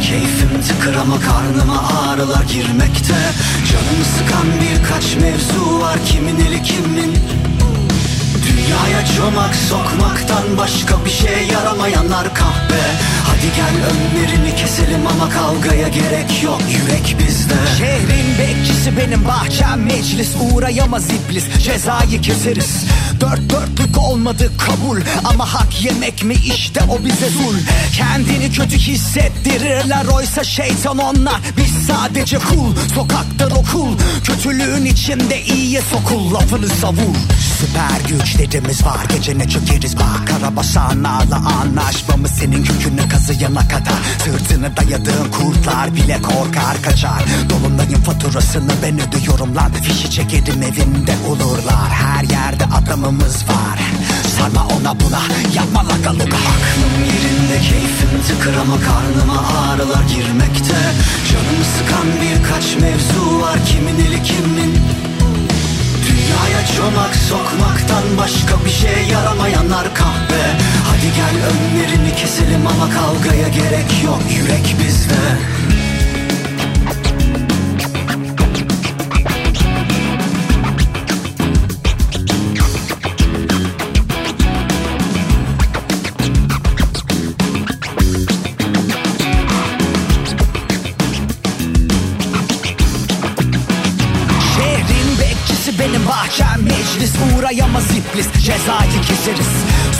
Keyfim tıkır ama karnıma ağrılar girmekte. Canımı sıkan birkaç mevzu var kimin eli kimin Dünyaya çomak sokmaktan başka bir şey yaramayanlar kahpe. Hadi gel önlerini keselim ama kavgaya gerek yok yürek bizde. Şehrin bekçisi benim bahçem meclis Uğrayamaz iblis cezayı keseriz. Dört dörtlük olmadı kabul Ama hak yemek mi işte o bize zul Kendini kötü hissettirirler Oysa şeytan onlar. Biz sadece kul Sokaklar okul Kötülüğün içinde iyiye sokul Lafını savur Süper güçlerimiz var. Gece ne çökeriz bak. Karabasanlarla anlaşmamız Senin kökünü kazıyana kadar. Sırtını dayadığın kurtlar bile korkar kaçar. Dolunayın faturasını ben ödüyorum lan. Fişi çekerim evinde olurlar. Her yerde adamımız var. Sarma ona buna. Yapma laka luka Aklım yerinde keyfim tıkır ama karnıma ağrılar girmekte. Canımı sıkan birkaç mevzu var. Kimin eli kimin Dünyaya çomak sokmaktan başka bir şey yaramayanlar kahpe Hadi gel önlerini keselim ama kavgaya gerek yok yürek bizde Uğrayamaz iblis cezayı keseriz.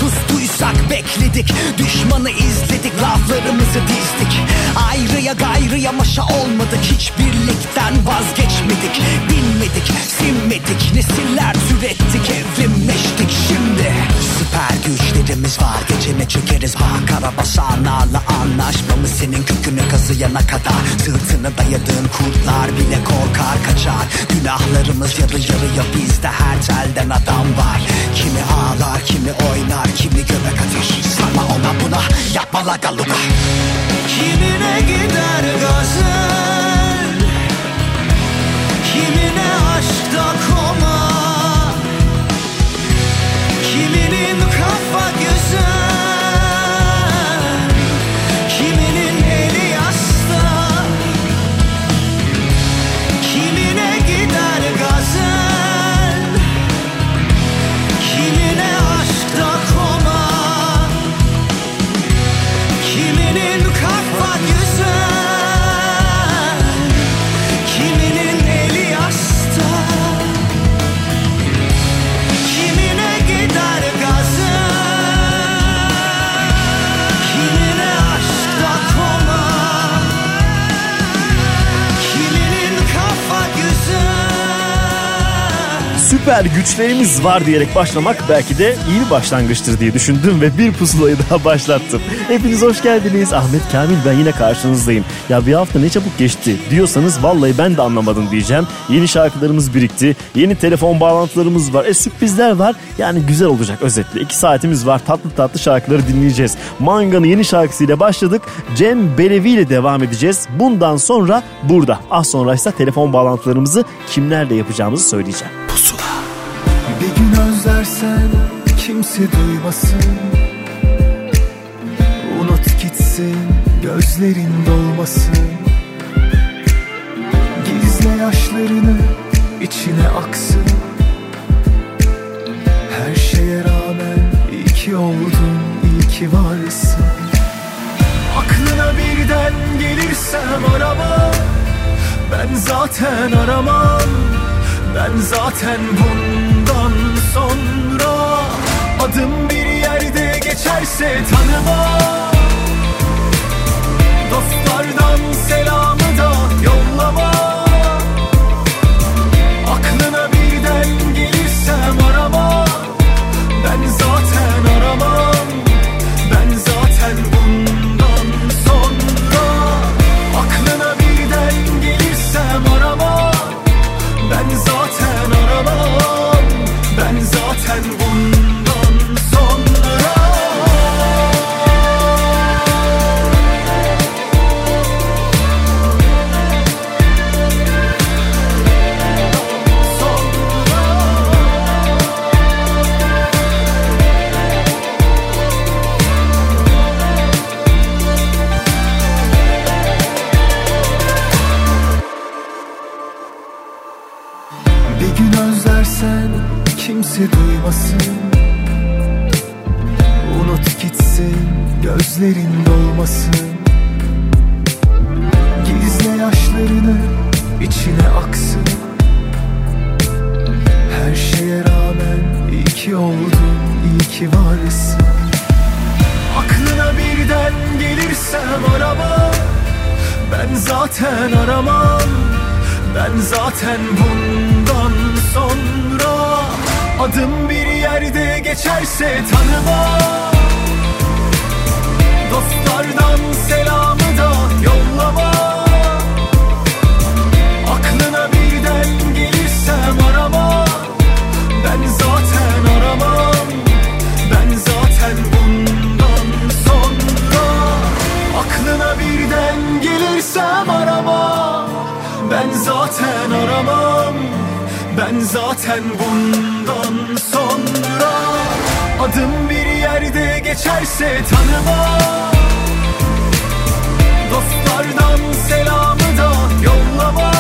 Sustuysak bekledik Düşmanı izledik laflarımızı dizdik. Ayrıya gayrıya maşa olmadık Hiç birlikten vazgeçmedik. Bilmedik sinmedik Nesiller türettik evrimleştik. Şimdi Süper güçlerimiz var. Gece ne çökeriz bak Karabasanlarla anlaşmamız Senin kökünü kazıyana kadar. Sırtını dayadığın kurtlar bile korkar kaçar. Günahlarımız yarı yarıya bizde her telden adam var. Kimi ağlar kimi oynar kimi göbek ateş Sarma ona buna yapma laka luka Kimine gider gazın Süper güçlerimiz var diyerek başlamak belki de iyi bir başlangıçtır diye düşündüm ve bir pusulayı daha başlattım. Hepiniz hoş geldiniz. Ahmet Kamil ben yine karşınızdayım. Ya bir hafta ne çabuk geçti diyorsanız vallahi ben de anlamadım diyeceğim. Yeni şarkılarımız birikti. Yeni telefon bağlantılarımız var. E sürprizler var. Yani güzel olacak özetle. İki saatimiz var. Tatlı tatlı şarkıları dinleyeceğiz. Manga'nın yeni şarkısıyla başladık. Cem Belevi ile devam edeceğiz. Bundan sonra burada. Az sonra ise telefon bağlantılarımızı kimlerle yapacağımızı söyleyeceğim. Özlersen kimse duymasın. Unut gitsin gözlerin dolmasın. Gizle yaşlarını içine aksın. Her şeye rağmen iyi ki oldun, iyi ki varsın. Aklına birden gelirsem arama Ben zaten aramam. Ben zaten bundan sonra Adım bir yerde geçerse tanıma. Dostlardan selamı da yollama. Aklına birden gelirsem gözlerin dolmasın. Gizle yaşlarını içine aksın. Her şeye rağmen iyi ki oldun, iyi ki varsın. Aklına birden gelirsem arama Ben zaten aramam. Ben zaten bundan sonra Adım bir yerde geçerse tanıma Bahardan selamı da yollama. Aklına birden gelirsem arama. Ben zaten aramam. Ben zaten bundan sonra. Aklına birden gelirsem arama. Ben zaten aramam. Ben zaten bundan sonra. Adım bir yerde geçerse tanıma Dünyalardan selamı da yollama.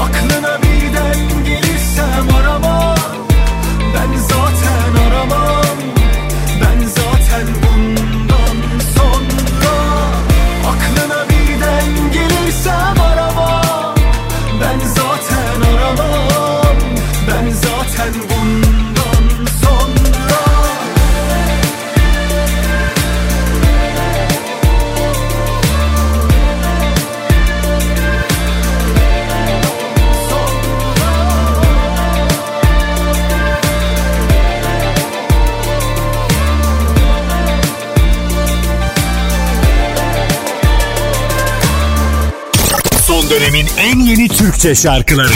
Aklına birden gelirsem en yeni Türkçe şarkıları.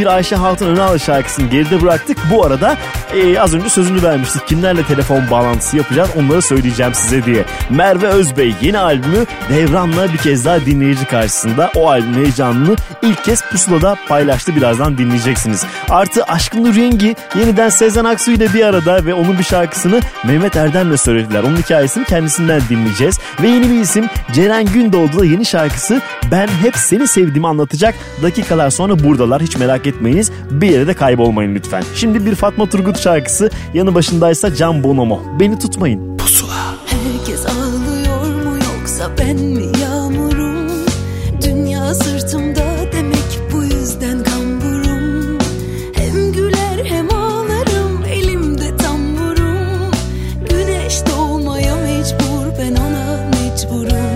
Bir Ayşe Hatun Önal şarkısını geride bıraktık. Bu arada e, az önce sözünü vermiştik. Kimlerle telefon bağlantısı yapacağız onları söyleyeceğim size diye. Merve Özbey yeni albümü Devran'la bir kez daha dinleyici karşısında. O albüm heyecanını ilk kez Pusula'da paylaştı. Birazdan dinleyeceksiniz. Artı Aşkın Rengi yeniden Sezen Aksu ile bir arada ve onun bir şarkısını Mehmet Erdem'le söylediler. Onun hikayesini kendisinden dinleyeceğiz. Ve yeni bir isim Ceren Gündoğdu da yeni şarkısı Ben Hep Seni Sevdiğimi anlatacak. Dakikalar sonra buradalar hiç merak etmeyiniz. Bir yere de kaybolmayın lütfen. Şimdi bir Fatma Turgut şarkısı yanı başındaysa Can Bonomo. Beni tutmayın. Herkes ağlıyor mu yoksa ben mi yağmurum? Dünya sırtımda demek bu yüzden kamburum. Hem güler hem ağlarım elimde tamburum. Güneş doğmaya mecbur ben ona mecburum.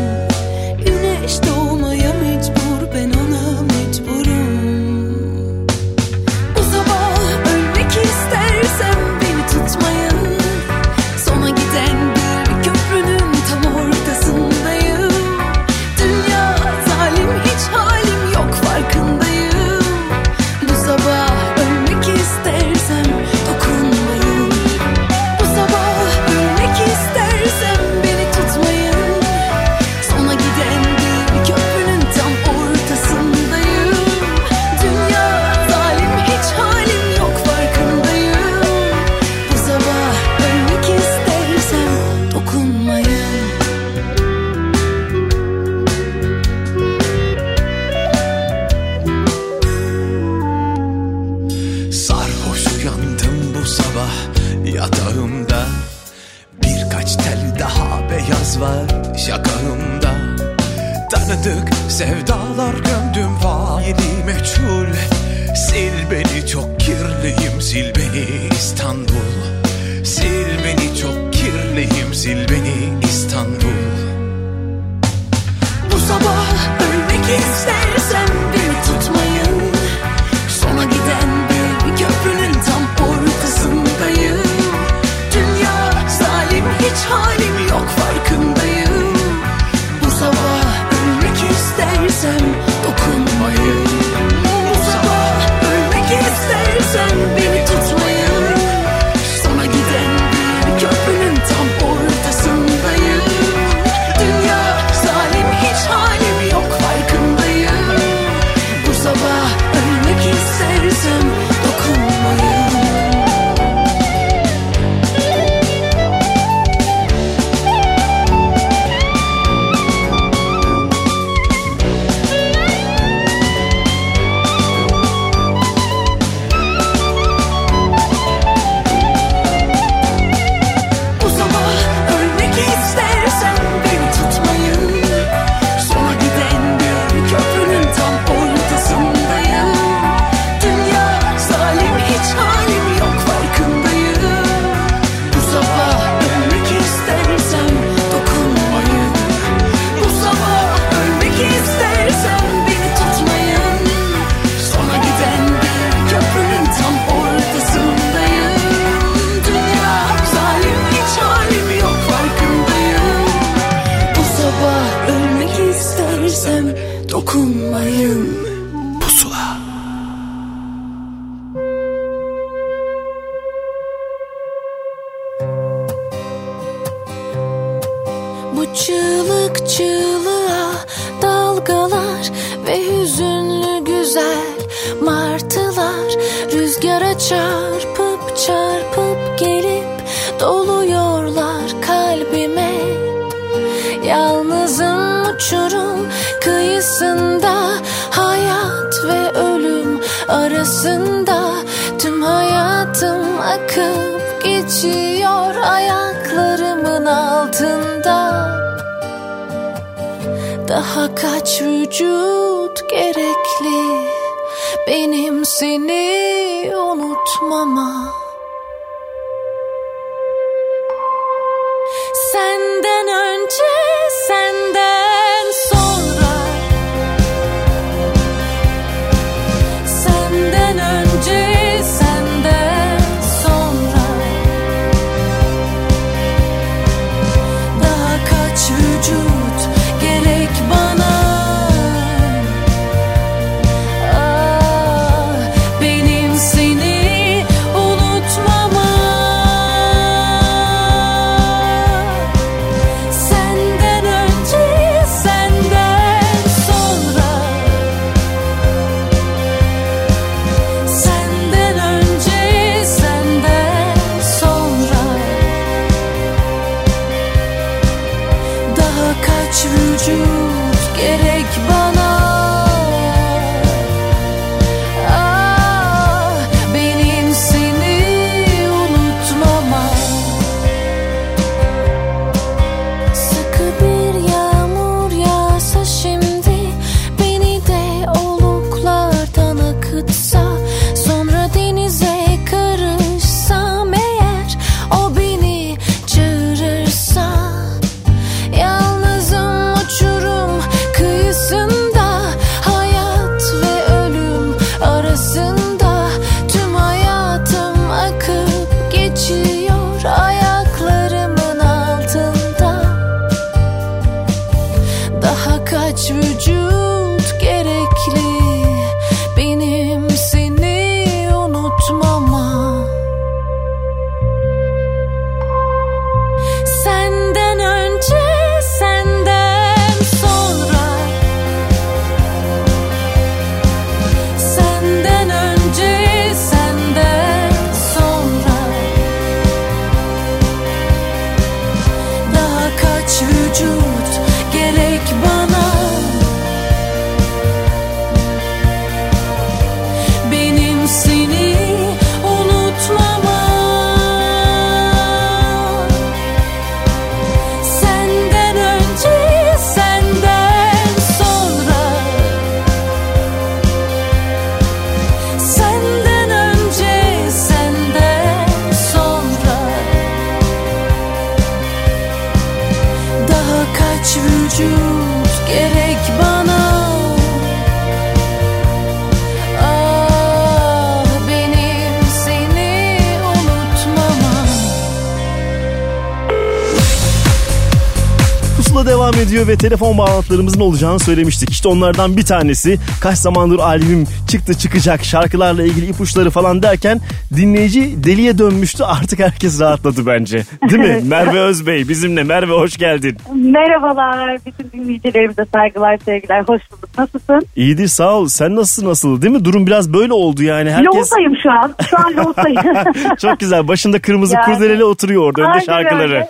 Telefon bağlantılarımızın olacağını söylemiştik. İşte onlardan bir tanesi kaç zamandır albüm çıktı çıkacak şarkılarla ilgili ipuçları falan derken dinleyici deliye dönmüştü. Artık herkes rahatladı bence. Değil mi? Merve Özbey bizimle. Merve hoş geldin. Merhabalar. Bütün dinleyicilerimize saygılar, sevgiler. Hoş bulduk. Nasılsın? İyidir sağ ol. Sen nasılsın nasıl? Değil mi? Durum biraz böyle oldu yani. Herkes Yoldayım şu an. Şu an yoldayım. çok güzel. Başında kırmızı Yani- kurdeleli oturuyor orada önde şarkıları. öyle.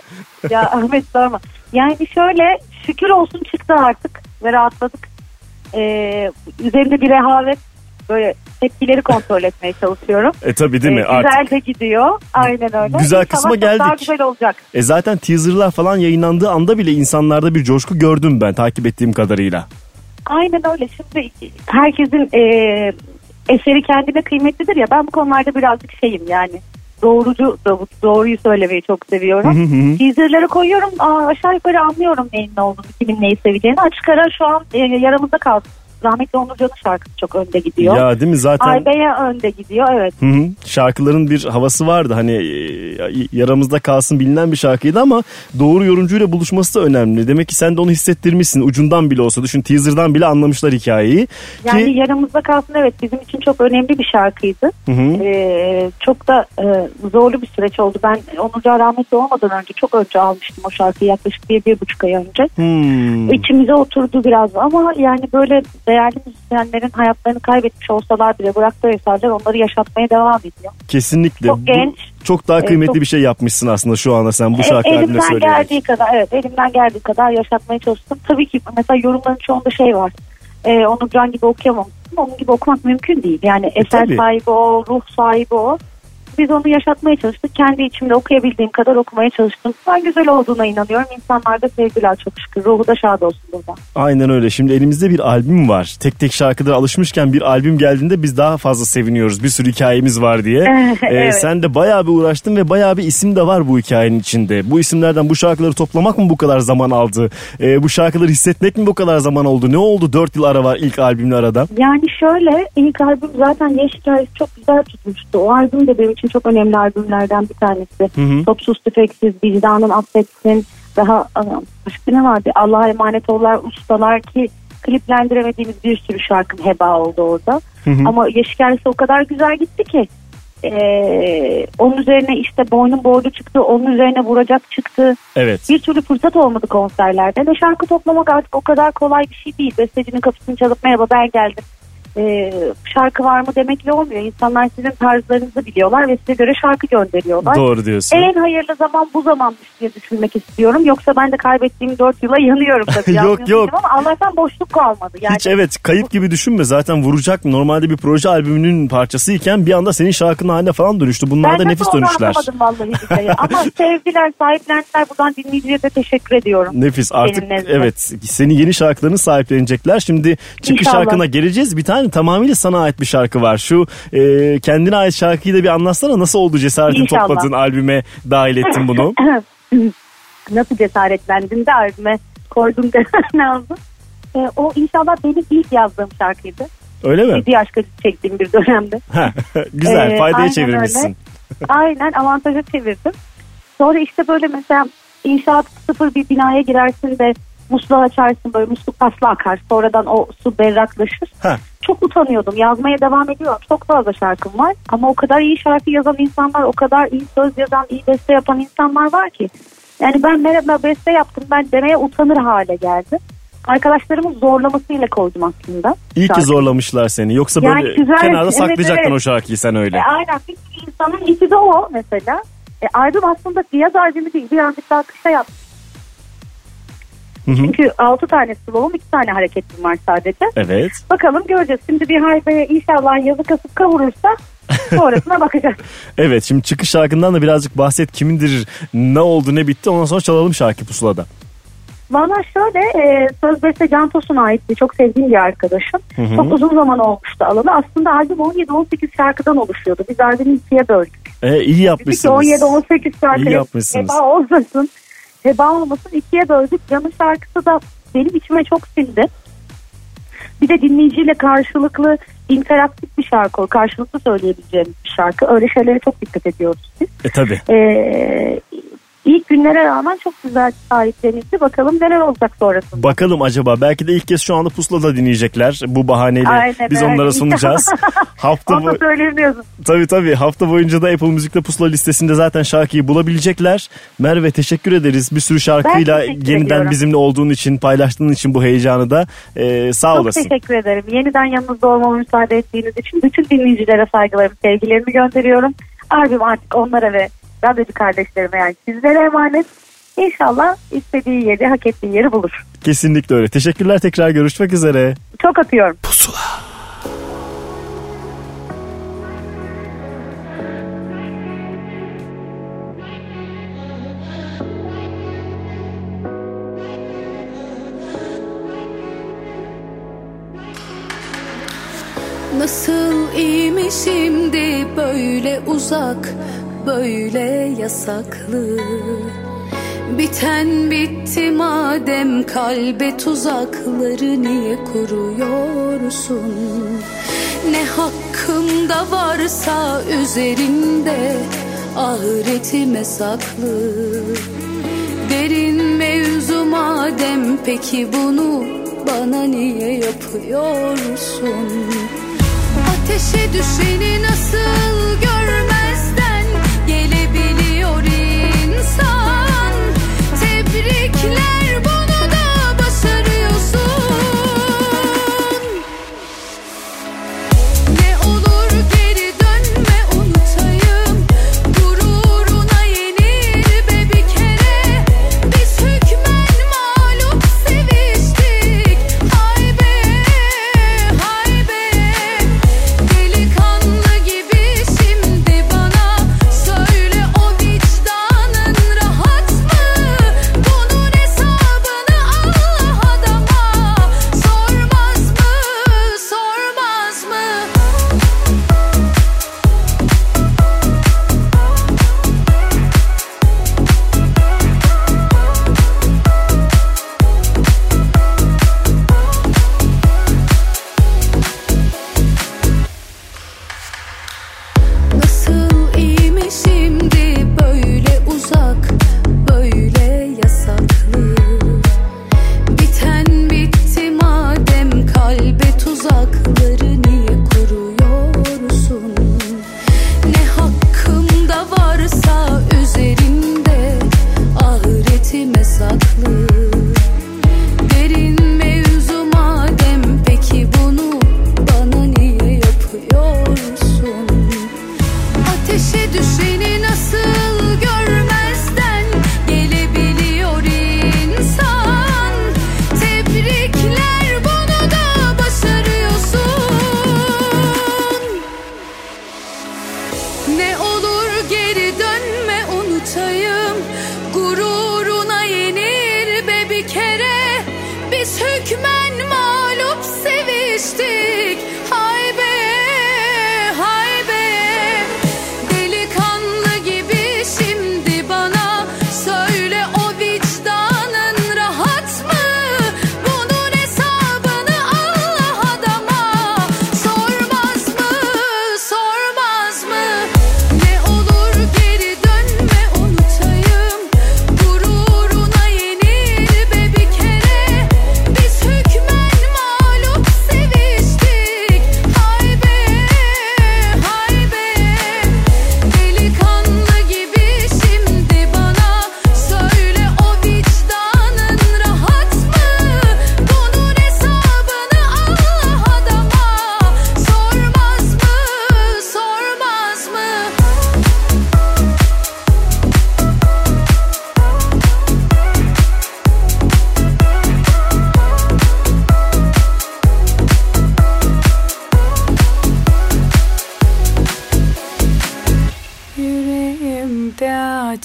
Ya Ahmet sorma. Yani şöyle şükür olsun çıktı artık ve rahatladık. Ee, üzerinde bir rehavet böyle tepkileri kontrol etmeye çalışıyorum. E tabi değil mi artık? Güzel de gidiyor. Aynen öyle. Güzel İnşallah kısma çok Daha geldik. güzel olacak. E zaten teaserlar falan yayınlandığı anda bile insanlarda bir coşku gördüm ben takip ettiğim kadarıyla. Aynen öyle. Şimdi herkesin e, eseri kendine kıymetlidir ya. Ben bu konularda birazcık şeyim yani. Doğrucu, doğ- doğruyu söylemeyi çok seviyorum. Teaserları koyuyorum. Aa, aşağı yukarı anlıyorum neyin ne olduğunu, kimin neyi seveceğini. Açık ara şu an e, yaramızda kaldı. Rahmetli Onurcan'ın şarkısı çok önde gidiyor. Ya değil mi zaten Aybe'ye önde gidiyor evet. Hı hı. şarkıların bir havası vardı. Hani e, yaramızda kalsın bilinen bir şarkıydı ama doğru yorumcuyla buluşması da önemli. Demek ki sen de onu hissettirmişsin ucundan bile olsa. Düşün teaser'dan bile anlamışlar hikayeyi. Yani Ki yaramızda kalsın evet bizim için çok önemli bir şarkıydı. Hı hı. Ee, çok da e, zorlu bir süreç oldu. Ben Onurcan rahmetli olmadan önce çok önce almıştım o şarkıyı yaklaşık bir, bir buçuk ay önce. Hmm. İçimize oturdu biraz ama yani böyle değerli müzisyenlerin hayatlarını kaybetmiş olsalar bile bıraktığı eserler onları yaşatmaya devam ediyor. kesinlikle Çok Bu genç. çok daha E, kıymetli çok- bir şey yapmışsın aslında şu anda sen bu E, şarkı albümüne elimden söyleyerek. geldiği kadar evet elimden geldiği kadar yaşatmaya çalıştım. Tabii ki mesela yorumların çoğunda şey var. Ee, Onurcan gibi okuyamam. Onun gibi okumak mümkün değil. Yani eser tabii. sahibi o, ruh sahibi o. Biz onu yaşatmaya çalıştık. Kendi içimde okuyabildiğim kadar okumaya çalıştım. Ben güzel olduğuna inanıyorum. İnsanlar da sevgiler çok şükür. Ruhu da şad olsun burada. Aynen öyle. Şimdi elimizde bir albüm var. Tek tek şarkılara alışmışken bir albüm geldiğinde biz daha fazla seviniyoruz. Bir sürü hikayemiz var diye. Ee, Evet. Sen de bayağı bir uğraştın ve bayağı bir isim de var bu hikayenin içinde. Bu isimlerden bu şarkıları toplamak mı bu kadar zaman aldı? Ee, bu şarkıları hissetmek mi bu kadar zaman oldu? Ne oldu? Dört yıl ara var ilk albümle arada. Yani şöyle ilk albüm zaten Yeş Hikayesi çok güzel tutmuştu. O albüm de benim için çok önemli albümlerden bir tanesi. hı. Topsuz tüfeksiz, vicdanın affetsin. Daha aa, başka ne vardı? Allah'a emanet ollar, ustalar ki kliplendiremediğimiz bir sürü şarkı heba oldu orada. Ama Yeş Hikayesi o kadar güzel gitti ki. Ee, onun üzerine işte boynun borcu çıktı, onun üzerine vuracak çıktı. Evet. Bir türlü fırsat olmadı konserlerde. Ve şarkı toplamak artık o kadar kolay bir şey değil. Bestecinin kapısını çalıp merhaba ben geldim. E, şarkı var mı demekle olmuyor. İnsanlar sizin tarzlarınızı biliyorlar ve size göre şarkı gönderiyorlar. Doğru diyorsun. En hayırlı zaman bu zamanmış diye düşünmek istiyorum. Yoksa ben de kaybettiğim 4 yıla yanıyorum tabii. Yok, yok. Ama Allah'tan boşluk kalmadı. Yani Hiç evet kayıp gibi düşünme zaten vuracak normalde bir proje albümünün parçasıyken bir anda senin şarkının haline falan dönüştü. Bunlar ben da nefis dönüşler. anlamadım vallahi billahi. Ama sevgiler, sahiplendiler. Buradan dinleyicilere de teşekkür ediyorum. Nefis artık evet seni yeni şarkılarını sahiplenecekler. Şimdi çıkış İnşallah. şarkına geleceğiz. Bir tane tamamıyla sana ait bir şarkı var. Şu e, kendine ait şarkıyı da bir anlatsana. Nasıl oldu cesaretin İnşallah. topladın albüme dahil ettin bunu? Nasıl cesaretlendim de albüme koydum demen lazım. Ee, o inşallah benim ilk yazdığım şarkıydı. Öyle mi? 7 yaş kızı çektiğim bir dönemde. Güzel Ee, faydaya çevirmişsin. öyle. Aynen avantaja çevirdim. Sonra işte böyle mesela inşaat sıfır bir binaya girersin de musluğu açarsın böyle musluk pasla akar. Sonradan o su berraklaşır. Ha. Çok utanıyordum. Yazmaya devam ediyorum. Çok fazla şarkım var. Ama o kadar iyi şarkı yazan insanlar, o kadar iyi söz yazan, iyi beste yapan insanlar var ki. Yani ben merhaba beste yaptım. Ben demeye utanır hale geldim. Arkadaşlarımın zorlamasıyla koydum aslında. İyi ki şarkıyı. zorlamışlar seni. Yoksa Yani böyle güzel, kenarda evet, saklayacaktın evet. o şarkıyı sen öyle. E, aynen bir insanın içi de o mesela. E, albüm aslında Diyaz albümü değil birazcık daha kısa yaptım. Hı hı. Çünkü 6 tane slow'um 2 tane hareketim var sadece. Evet. Bakalım göreceğiz. Şimdi bir haybeye inşallah yazı kasıp kavurursa sonrasına bakacağız. Evet şimdi çıkış şarkından da birazcık bahset. Kimindir, ne oldu, ne bitti. Ondan sonra çalalım şarkı pusulada. Valla şöyle e, söz beste Can Tosun'a aitti. Çok sevdiğim bir arkadaşım. hı. Çok uzun zaman olmuştu alalı. Aslında albüm 17-18 şarkıdan oluşuyordu. Biz albümü ikiye böldük. E, iyi yapmışsınız. 17-18 şarkı İyi yapmışsınız. heba olmasın. Heba olmasın ikiye böldük. Can'ın şarkısı da benim içime çok sindi. Bir de dinleyiciyle karşılıklı interaktif bir şarkı o. Karşılıklı söyleyebileceğimiz bir şarkı. Öyle şeylere çok dikkat ediyoruz biz. E tabi. Ee, ilk günlere rağmen çok güzel sahiplenildi. Bakalım neler olacak sonrasında. Bakalım acaba belki de ilk kez şu anda pusulada dinleyecekler bu bahaneyle. Aynen, Biz evet. onlara sunacağız. hafta Onu bu söyleyemiyorsun. tabii tabii hafta boyunca da Apple Müzik'te pusula listesinde zaten şarkıyı bulabilecekler. Merve teşekkür ederiz bir sürü şarkıyla yeniden ediyorum. bizimle olduğun için paylaştığın için bu heyecanı da e, sağ Çok olasın. teşekkür ederim. Yeniden yanınızda olmama müsaade ettiğiniz için bütün dinleyicilere saygılarımı, sevgilerimi gönderiyorum. Albüm artık onlara ve radyocu kardeşlerime yani sizlere emanet. İnşallah istediği yeri, hak ettiği yeri bulur. Kesinlikle öyle. Teşekkürler tekrar görüşmek üzere. Çok öpüyorum. Pusula. Nasıl iyi mi şimdi böyle uzak böyle yasaklı. Biten bitti madem kalbe tuzakları niye kuruyorsun? Ne hakkımda varsa üzerinde ahiretime saklı. Derin mevzu madem peki bunu bana niye yapıyorsun? Ateşe düşeni nasıl görmezden Claire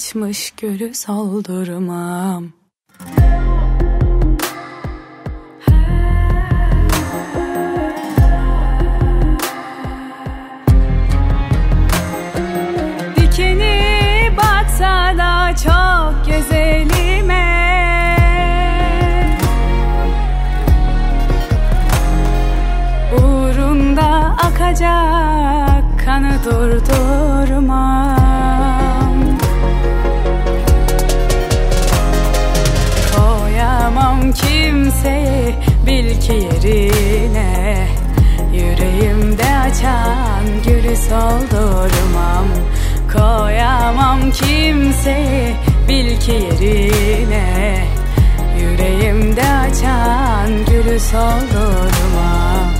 açmış gülü soldurmam Dikeni da çok güzelime Uğrunda akacak kanı durdurmam yerine Yüreğimde açan gülü soldurmam Koyamam kimseyi bil ki yerine Yüreğimde açan gülü soldurmam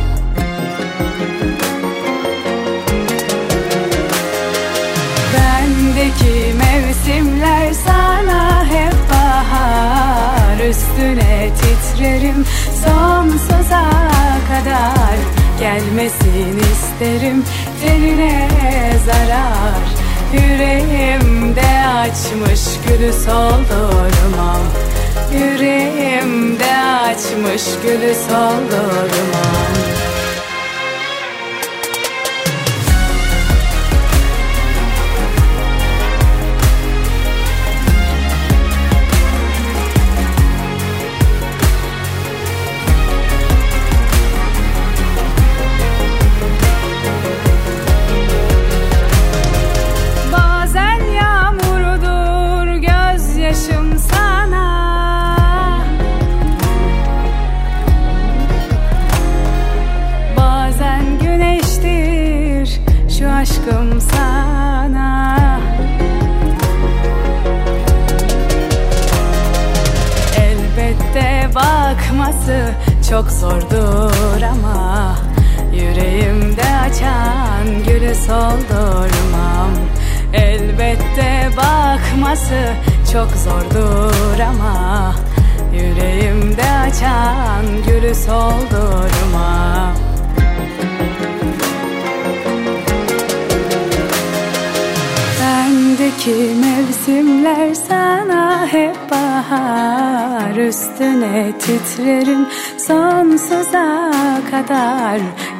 Bendeki mevsimler sana hep bahar. Üstüne titrerim sonsuza kadar Gelmesin isterim. Tenine zarar Yüreğimde açmış gülü soldurmam. Yüreğimde açmış gülü soldurmam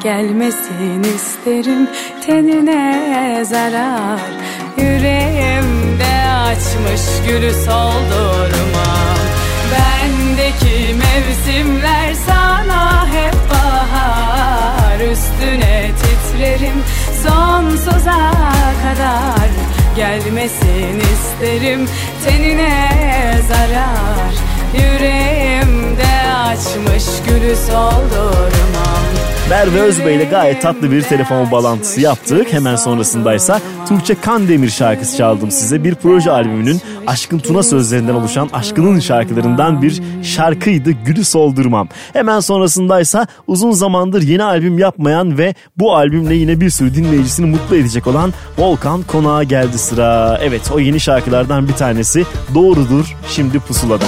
Gelmesin isterim. Tenine zarar Yüreğimde açmış gülü soldurmam Bendeki mevsimler sana hep bahar. Üstüne titrerim sonsuza kadar Gelmesin isterim. Tenine zarar Yüreğimde açmış gülü soldurmam Merve Özbey ile gayet tatlı bir telefon bağlantısı yaptık. Hemen sonrasındaysa Tuğçe Kandemir şarkısı çaldım size. Bir proje albümünün Aşkın Tuna sözlerinden oluşan aşkının şarkılarından bir şarkıydı Gülü Soldurmam. Hemen sonrasındaysa uzun zamandır yeni albüm yapmayan ve bu albümle yine bir sürü dinleyicisini mutlu edecek olan Volkan Konağa geldi sıra. Evet o yeni şarkılardan bir tanesi Doğrudur şimdi pusulada.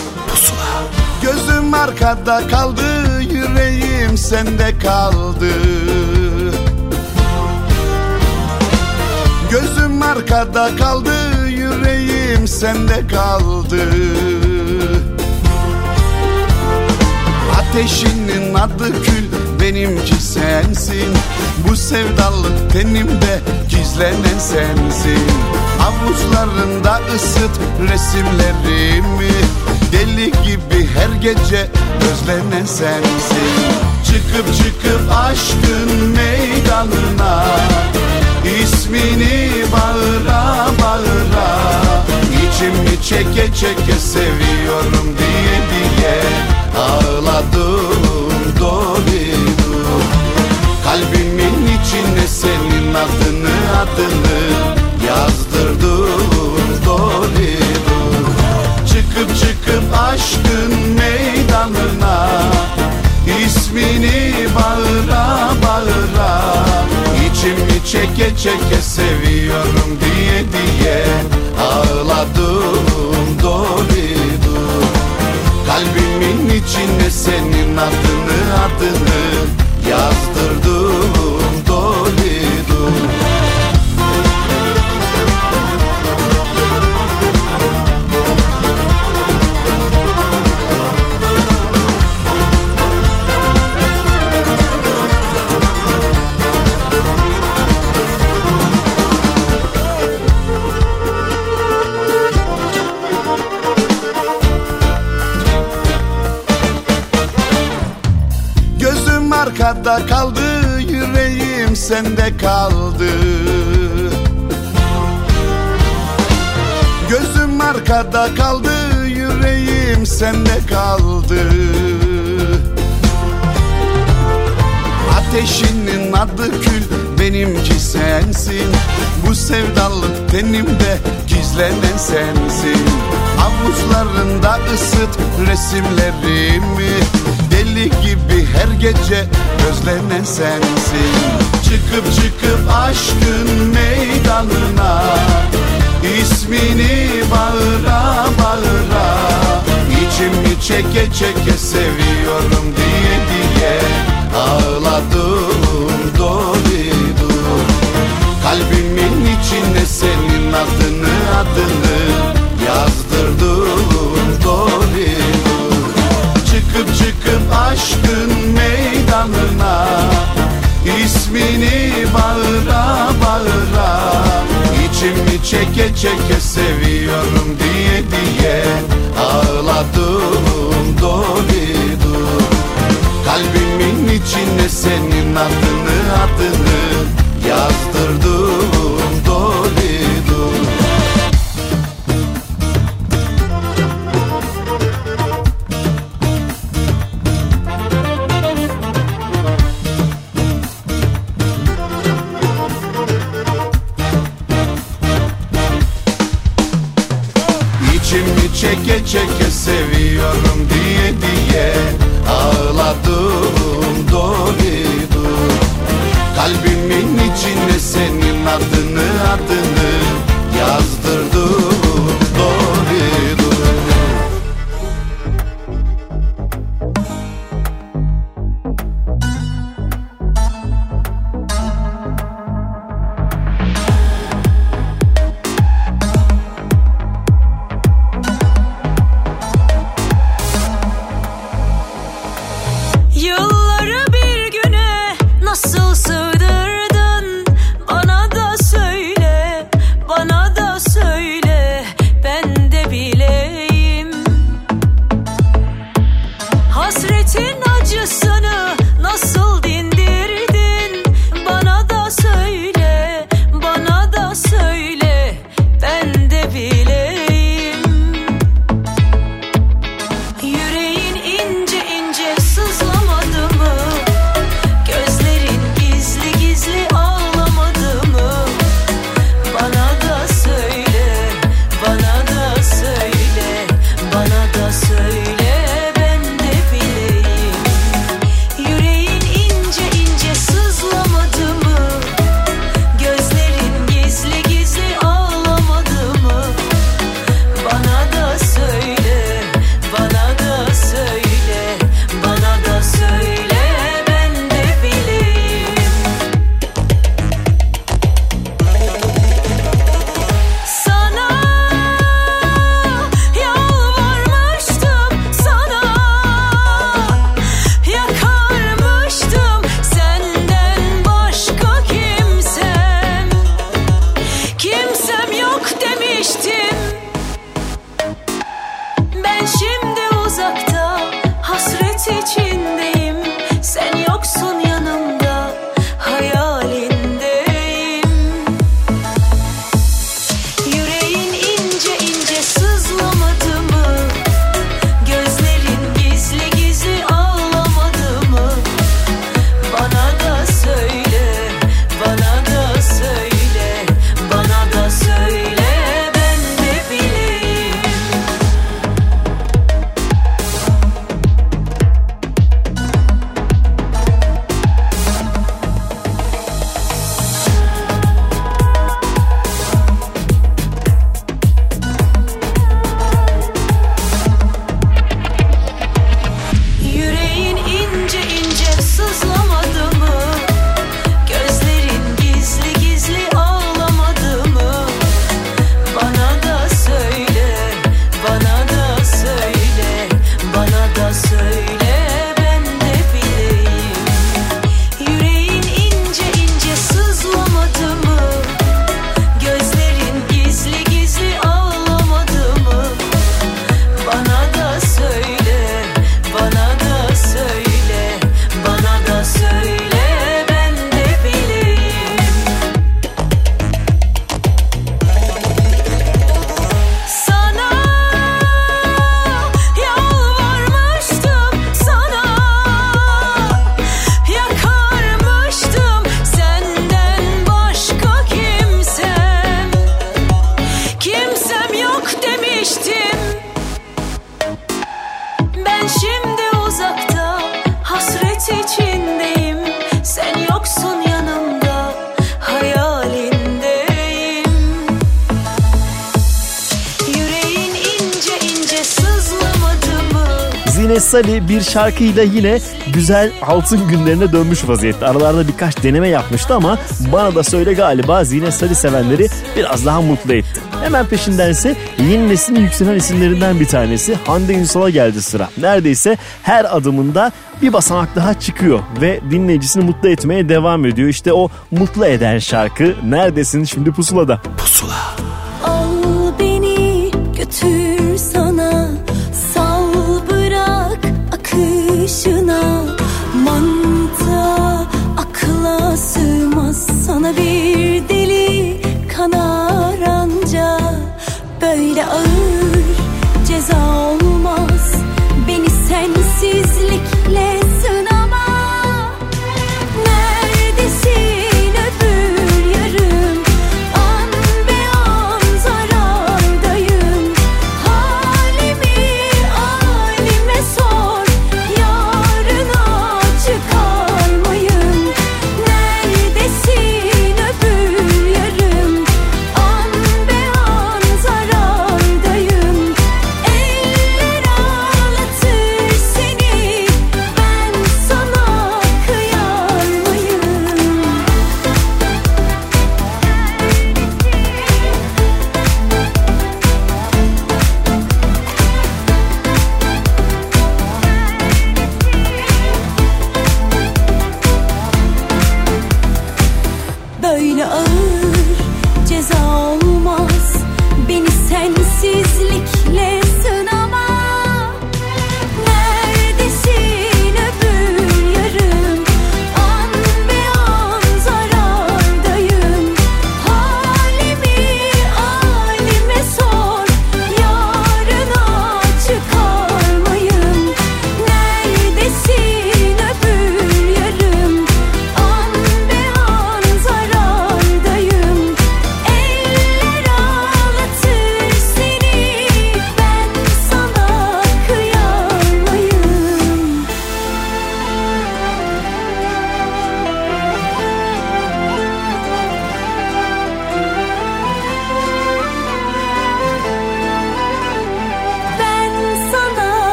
Gözüm arkada kaldı yüreğim sende kaldı. Gözüm arkada kaldı yüreğim sende kaldı. Ateşinin adı kül benimki sensin. Bu sevdalık tenimde gizlenen sensin. Avuçlarında ısıt resimlerimi. Deli gibi her gece özlenen sensin Çıkıp çıkıp aşkın meydanına İsmini bağıra bağıra İçimi çeke çeke seviyorum diye diye Ağladım dolidu Kalbimin içine senin adını adını yazdırdım dolidu Çıkıp çıkıp aşkın meydanına İsmini bağıra bağıra. İçimi çeke çeke seviyorum diye diye Ağladım dolidu Kalbimin içine senin adını adını arkada kaldı yüreğim sende kaldı. Gözüm arkada kaldı yüreğim sende kaldı. Ateşinin adı kül benimki sensin. Bu sevdalık tenimde gizlenen sensin. Avuçlarında ısıt resimlerimi. Deli gibi her gece özlenen sensin. Çıkıp çıkıp aşkın meydanına. İsmini bağıra bağıra. İçimi çeke çeke seviyorum diye diye Ağladım dolidu Kalbimin içine senin adını adını yazdırdım dolidu Çıkıp çıkıp aşkın meydanına İsmini bağıra bağıra İçimi çeke çeke seviyorum diye diye Ağladım dolidu Kalbimin içine senin adını adını yazdırdım şarkıyla yine güzel altın günlerine dönmüş vaziyette. Aralarda birkaç deneme yapmıştı ama bana da söyle galiba Zine Salih sevenleri biraz daha mutlu etti. Hemen peşinden ise yeni neslin yükselen isimlerinden bir tanesi Hande Ünsal'a geldi sıra. Neredeyse her adımında bir basamak daha çıkıyor ve dinleyicisini mutlu etmeye devam ediyor. İşte o mutlu eden şarkı Neredesin şimdi pusulada. Pusula.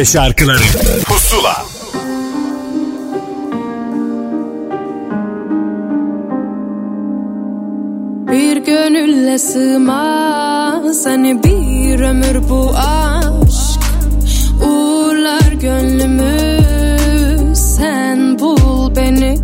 Türkçe şarkıları. Pusula. Bir gönülle sığmaz hani bir ömür bu aşk. Uğurlar gönlümü sen bul beni.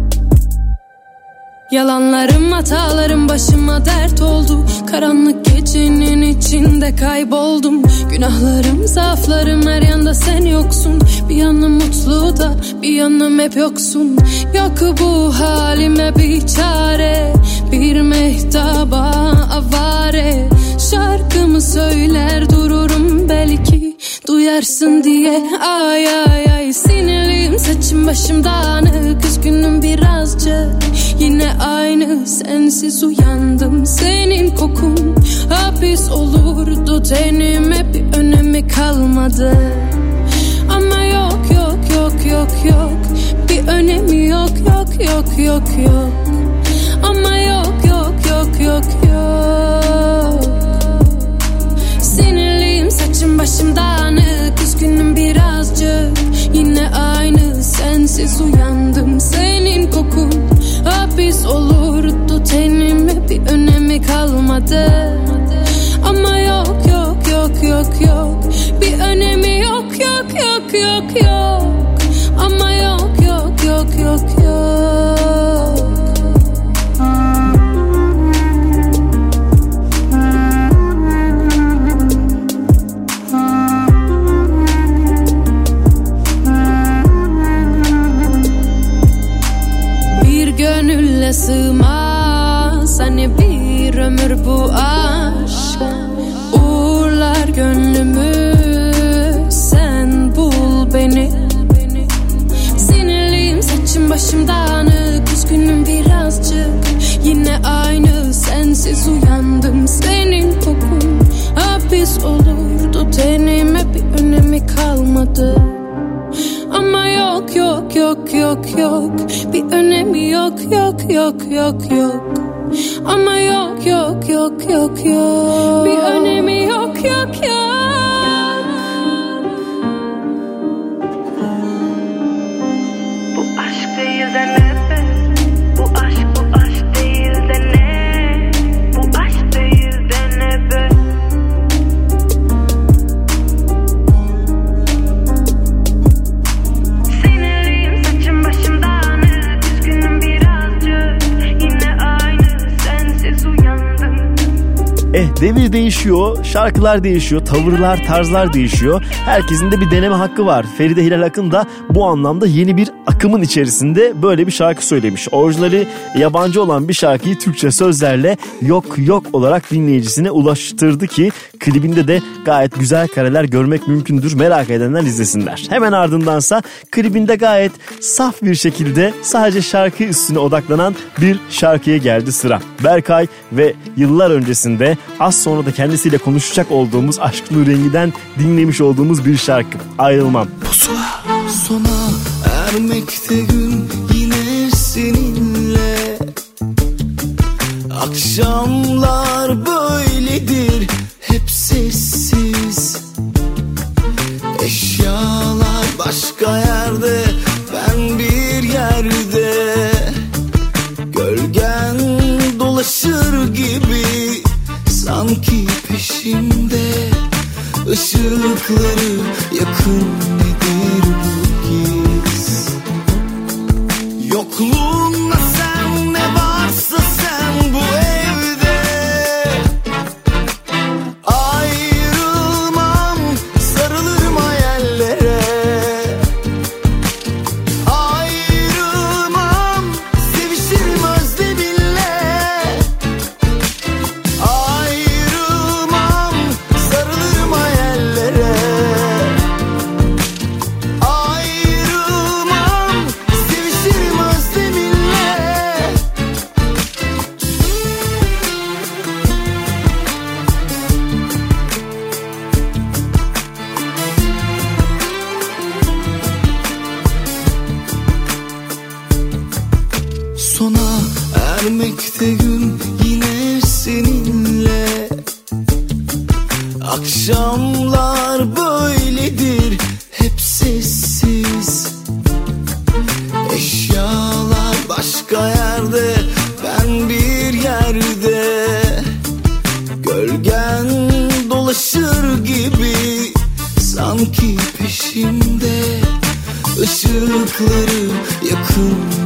Yalanlarım hatalarım başıma dert oldu. Karanlık gecenin içinde kayboldum Günahlarım zaaflarım her yanda sen yoksun. Bir yanım mutlu da bir yanım hep yoksun. Yok bu halime bir çare Bir mehtaba avare. Şarkımı söyler dururum belki Duyarsın diye. Ay ay ay Sinirliyim saçım başım dağınık. Üzgünüm birazcık Yine aynı sensiz uyandım. Senin kokun hapis olurdu. Tenime bir önemi kalmadı. Ama yok yok yok yok yok. Bir önemi yok yok yok yok yok. Ama yok yok yok yok yok. Sinirliyim saçım başım yok yok yok. Ama yok yok yok yok yok. Bir değişiyor, şarkılar değişiyor, tavırlar, tarzlar değişiyor. Herkesin de bir deneme hakkı var. Feride Hilal Akın da bu anlamda yeni bir akımın içerisinde böyle bir şarkı söylemiş. Orijinali yabancı olan bir şarkıyı Türkçe sözlerle yok yok olarak dinleyicisine ulaştırdı ki klibinde de gayet güzel kareler görmek mümkündür. Merak edenler izlesinler. Hemen ardındansa klibinde gayet saf bir şekilde sadece şarkı üstüne odaklanan bir şarkıya geldi sıra. Berkay ve yıllar öncesinde az sonra da kendisiyle konuşacak olduğumuz Aşk Nurengi'den dinlemiş olduğumuz bir şarkı. Ayrılmam. Sona ermekte gün yine seninle. Akşamlar böyledir hep sessiz. Eşyalar başka yerde ben bir yerde. Gölgen dolaşır gibi sanki peşimde. Işıkları yakın sanki peşimde Işıkları yakın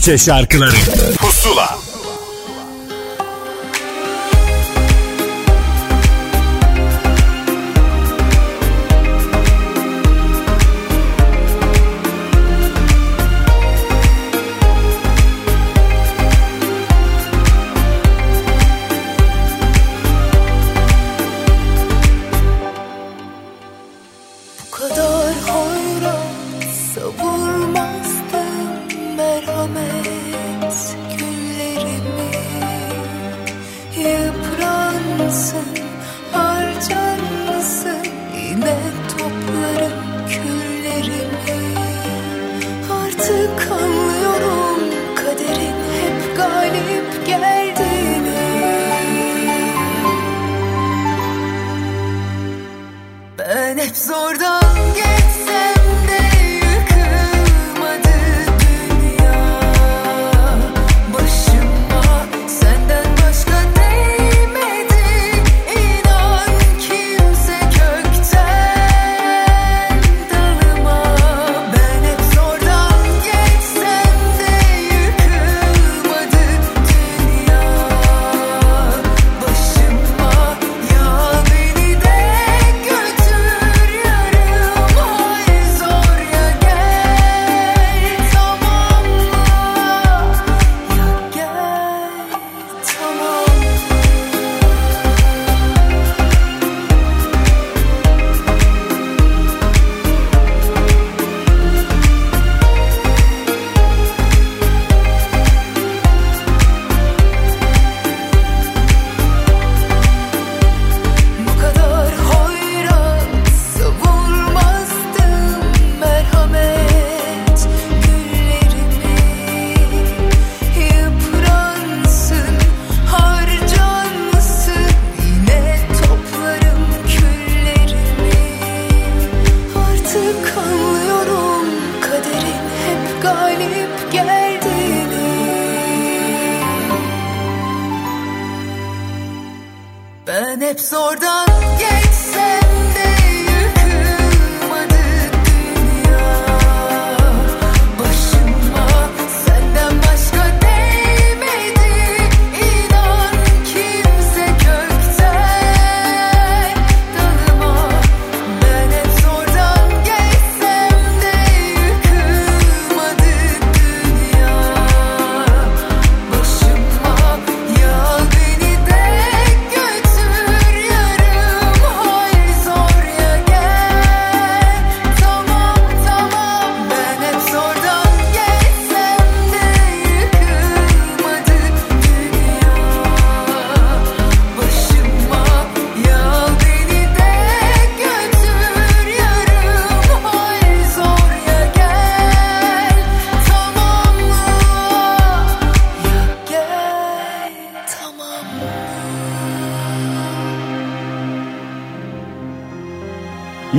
Türkçe şarkıları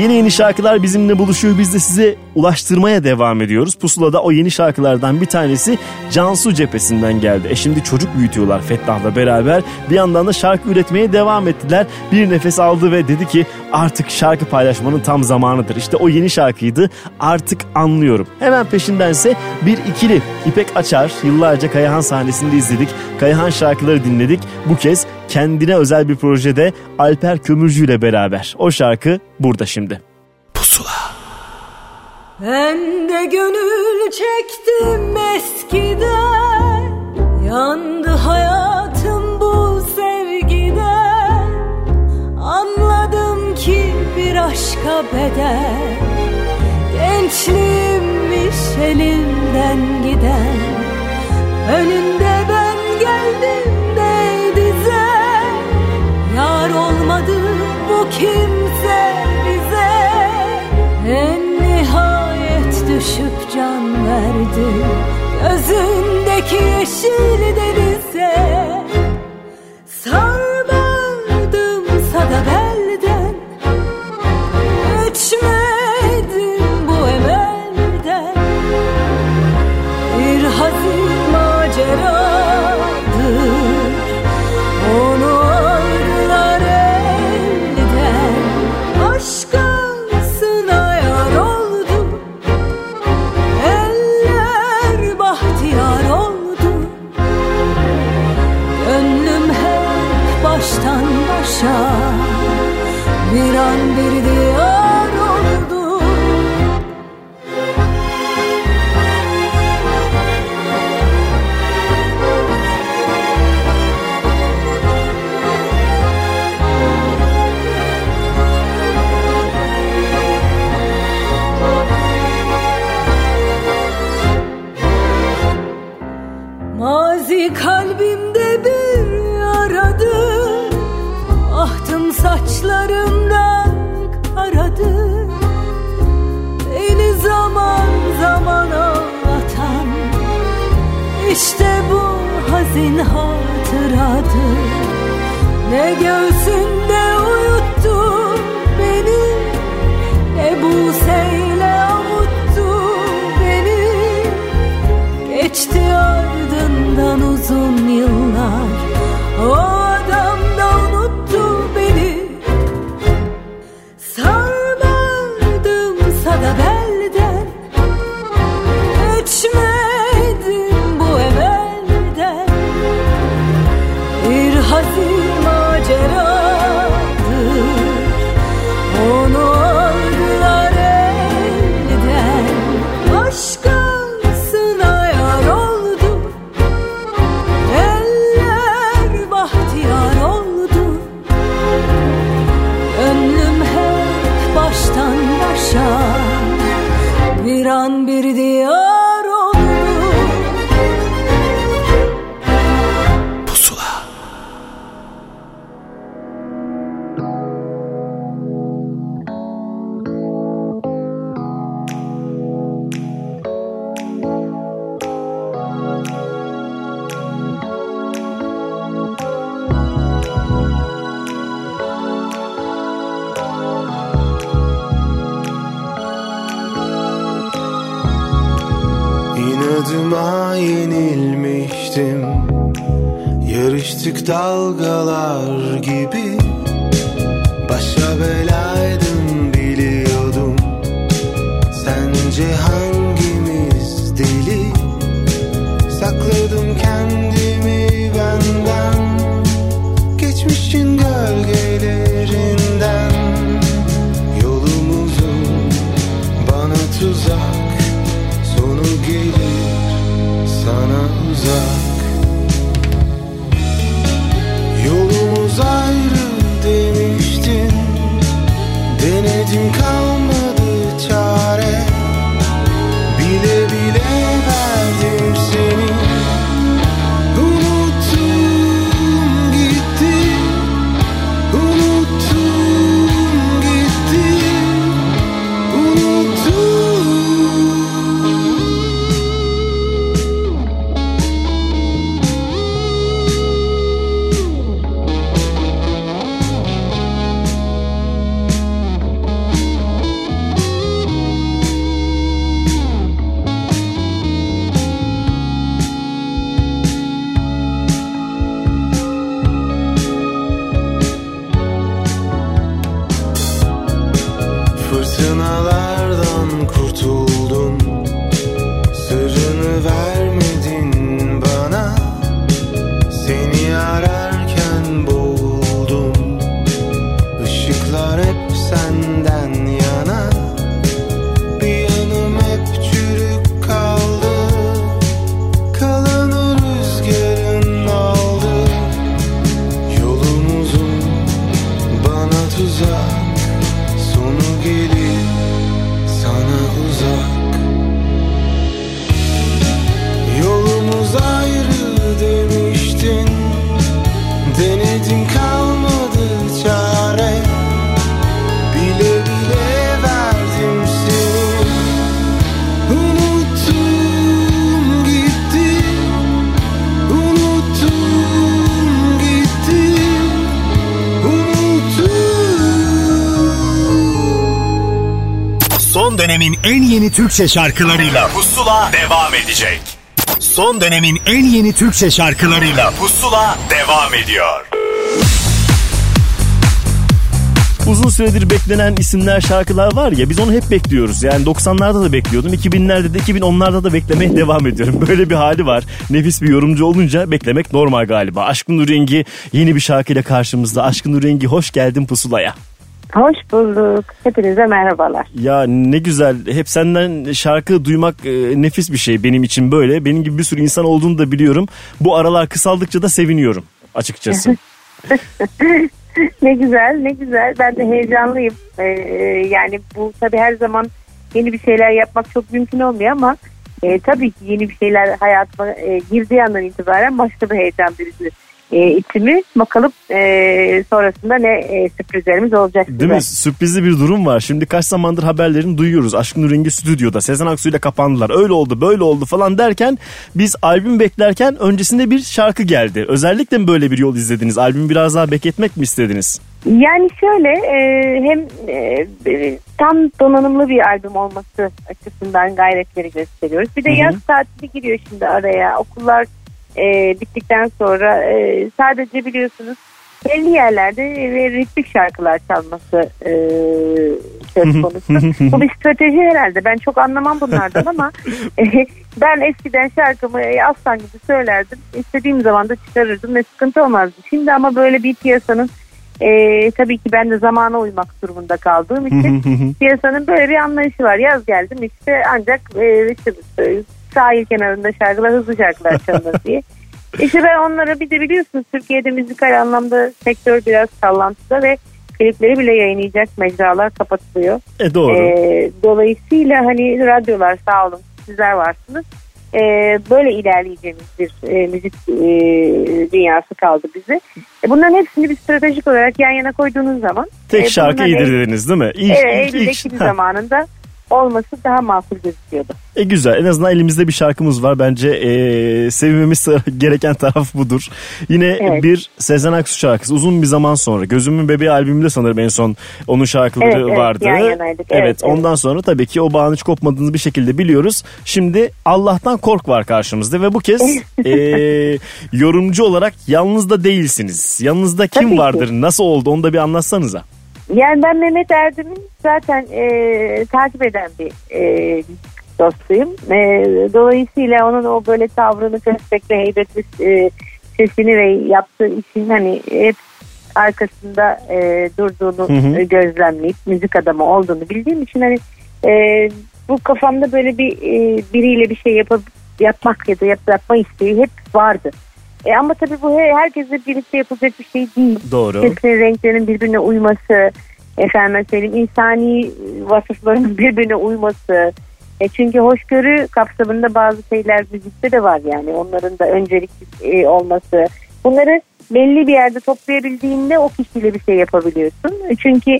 Yeni yeni şarkılar bizimle buluşuyor. Biz de size ulaştırmaya devam ediyoruz. Pusula'da o yeni şarkılardan bir tanesi Cansu cephesinden geldi. E şimdi çocuk büyütüyorlar Fettah'la beraber. Bir yandan da şarkı üretmeye devam ettiler. Bir nefes aldı ve dedi ki artık şarkı paylaşmanın tam zamanıdır. İşte o yeni şarkıydı. Artık anlıyorum. Hemen peşindense bir ikili İpek Açar. Yıllarca Kayahan sahnesinde izledik. Kayahan şarkıları dinledik. Bu kez kendine özel bir projede Alper Kömürcü ile beraber. O şarkı burada şimdi. Ben de gönül çektim eskiden. Yandı hayatım bu sevgiden. Anladım ki bir aşka bedel. Gençliğimmiş elimden giden. Önünde kimse bize En nihayet düşüp can verdi. Gözündeki yeşil denize İşte bu hazin hatıradır. Ne göğsünde Türkçe şarkılarıyla Pusula devam edecek. Son dönemin en yeni Türkçe şarkılarıyla Pusula devam ediyor. Uzun süredir beklenen isimler şarkılar var ya biz onu hep bekliyoruz. Yani 90'larda da bekliyordum. 2000'lerde de 2010'larda da beklemeye devam ediyorum. Böyle bir hali var. Nefis bir yorumcu olunca beklemek normal galiba. Aşkın Rengi yeni bir şarkıyla karşımızda. Aşkın Rengi hoş geldin pusulaya. Hoş bulduk. Hepinize merhabalar. Ya ne güzel. Hep senden şarkı duymak e, nefis bir şey benim için böyle. Benim gibi bir sürü insan olduğunu da biliyorum. Bu aralar kısaldıkça da seviniyorum açıkçası. ne güzel ne güzel. Ben de heyecanlıyım. Ee, yani bu tabii her zaman yeni bir şeyler yapmak çok mümkün olmuyor ama e, tabii ki yeni bir şeyler hayatıma e, girdiği andan itibaren başka bir heyecan verici e, itimi. Bakalım e, sonrasında ne e, sürprizlerimiz olacak. Değil size. mi? Sürprizli bir durum var. Şimdi kaç zamandır haberlerini duyuyoruz. Aşkın Rengi stüdyoda. Sezen Aksu ile kapandılar. Öyle oldu böyle oldu falan derken biz albüm beklerken öncesinde bir şarkı geldi. Özellikle mi böyle bir yol izlediniz? Albümü biraz daha bekletmek mi istediniz? Yani şöyle e, hem e, e, tam donanımlı bir albüm olması açısından gayretleri gösteriyoruz. Bir de Hı hı. yaz tatili giriyor şimdi araya. Okullar e, bittikten sonra e, sadece biliyorsunuz belli yerlerde ve ritmik şarkılar çalması e, söz konusu. Bu bir strateji herhalde. Ben çok anlamam bunlardan ama e, ben eskiden şarkımı e, aslan gibi söylerdim. İstediğim zaman da çıkarırdım ve sıkıntı olmazdı. Şimdi ama böyle bir piyasanın e, tabii ki ben de zamana uymak durumunda kaldığım için piyasanın böyle bir anlayışı var. Yaz geldim işte ancak e, işte, sahil kenarında şarkılar hızlı şarkılar çalınır diye. İşte ben onlara bir de biliyorsunuz Türkiye'de müzikal anlamda sektör biraz sallantıda ve klipleri bile yayınlayacak mecralar kapatılıyor. E doğru. Ee, dolayısıyla hani radyolar sağ olun sizler varsınız. Ee, böyle ilerleyeceğimiz bir e, müzik e, dünyası kaldı bize. E, bunların hepsini bir stratejik olarak yan yana koyduğunuz zaman Tek e, şarkı iyidir dediniz değil mi? İlk, evet, ilk, ilk- Ha. zamanında olması daha makul gözüküyordu. E güzel. En azından elimizde bir şarkımız var. Bence e, sevmemiz gereken taraf budur. Yine Evet. bir Sezen Aksu şarkısı uzun bir zaman sonra. Gözümün Bebeği albümünde sanırım en son onun şarkıları Evet, evet, vardı. yan yanaydık. Evet, Evet, ondan sonra tabii ki o bağın hiç kopmadığını bir şekilde biliyoruz. Şimdi Allah'tan kork var karşımızda ve bu kez e, yorumcu olarak yalnız da değilsiniz. Yanınızda kim Tabii ki. vardır? Nasıl oldu? Onu da bir anlatsanıza. Yani ben Mehmet Erdem'in zaten e, takip eden bir e, dostuyum. E, dolayısıyla onun o böyle tavrını, köstekli, heybetli e, sesini ve yaptığı işin hani hep arkasında e, durduğunu Hı hı. e, gözlemleyip müzik adamı olduğunu bildiğim için hani e, bu kafamda böyle bir e, biriyle bir şey yapıp yapmak ya da yap, yapma isteği hep vardı. E, ama tabii bu he- herkesle birlikte yapılacak bir şey değil. Doğru. Hepsinin renklerinin birbirine uyması, efendim söyleyeyim insani vasıfların birbirine uyması. E çünkü hoşgörü kapsamında bazı şeyler müzikte de var yani onların da öncelik e, olması. Bunları belli bir yerde toplayabildiğinde o kişiyle bir şey yapabiliyorsun. E, Çünkü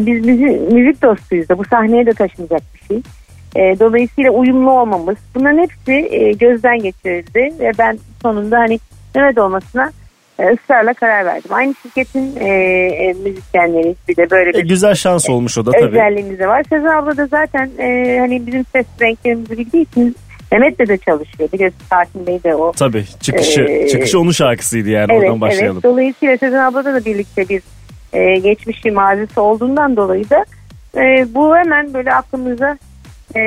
biz müzik, müzik dostuyuz da bu sahneye de taşınacak bir şey. E, dolayısıyla uyumlu olmamız bunların hepsi e, gözden geçirildi ve ben sonunda hani Mehmet olmasına e, ısrarla karar verdim. Aynı şirketin e, e, müzisyenleri bir de böyle E, bir güzel şans olmuş o da tabii. özelliğimiz de var. Sezen abla da zaten e, hani bizim ses renklerimizi bildiği için Mehmet'le de çalışıyor. Biliyorsun Sakin Bey de o. Tabii. Çıkışı, Ee, çıkışı onun şarkısıydı yani. Evet, Oradan başlayalım. evet. Dolayısıyla Sezen abla da birlikte bir e, geçmişi mazisi olduğundan dolayı da e, bu hemen böyle aklımıza e,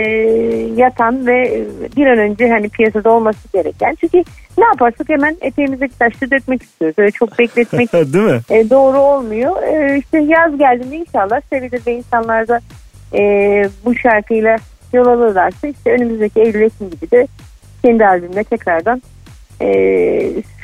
yatan ve bir an önce hani piyasada olması gereken. Çünkü ne yaparsak hemen eteğimizdeki taşları dökmek istiyoruz. Öyle çok bekletmek Değil mi? e, doğru olmuyor. E, işte yaz geldiğinde inşallah sevilir ve insanlar da e, bu şarkıyla yol alırlarsa işte önümüzdeki Eylül Ekim gibi de kendi albümle tekrardan e,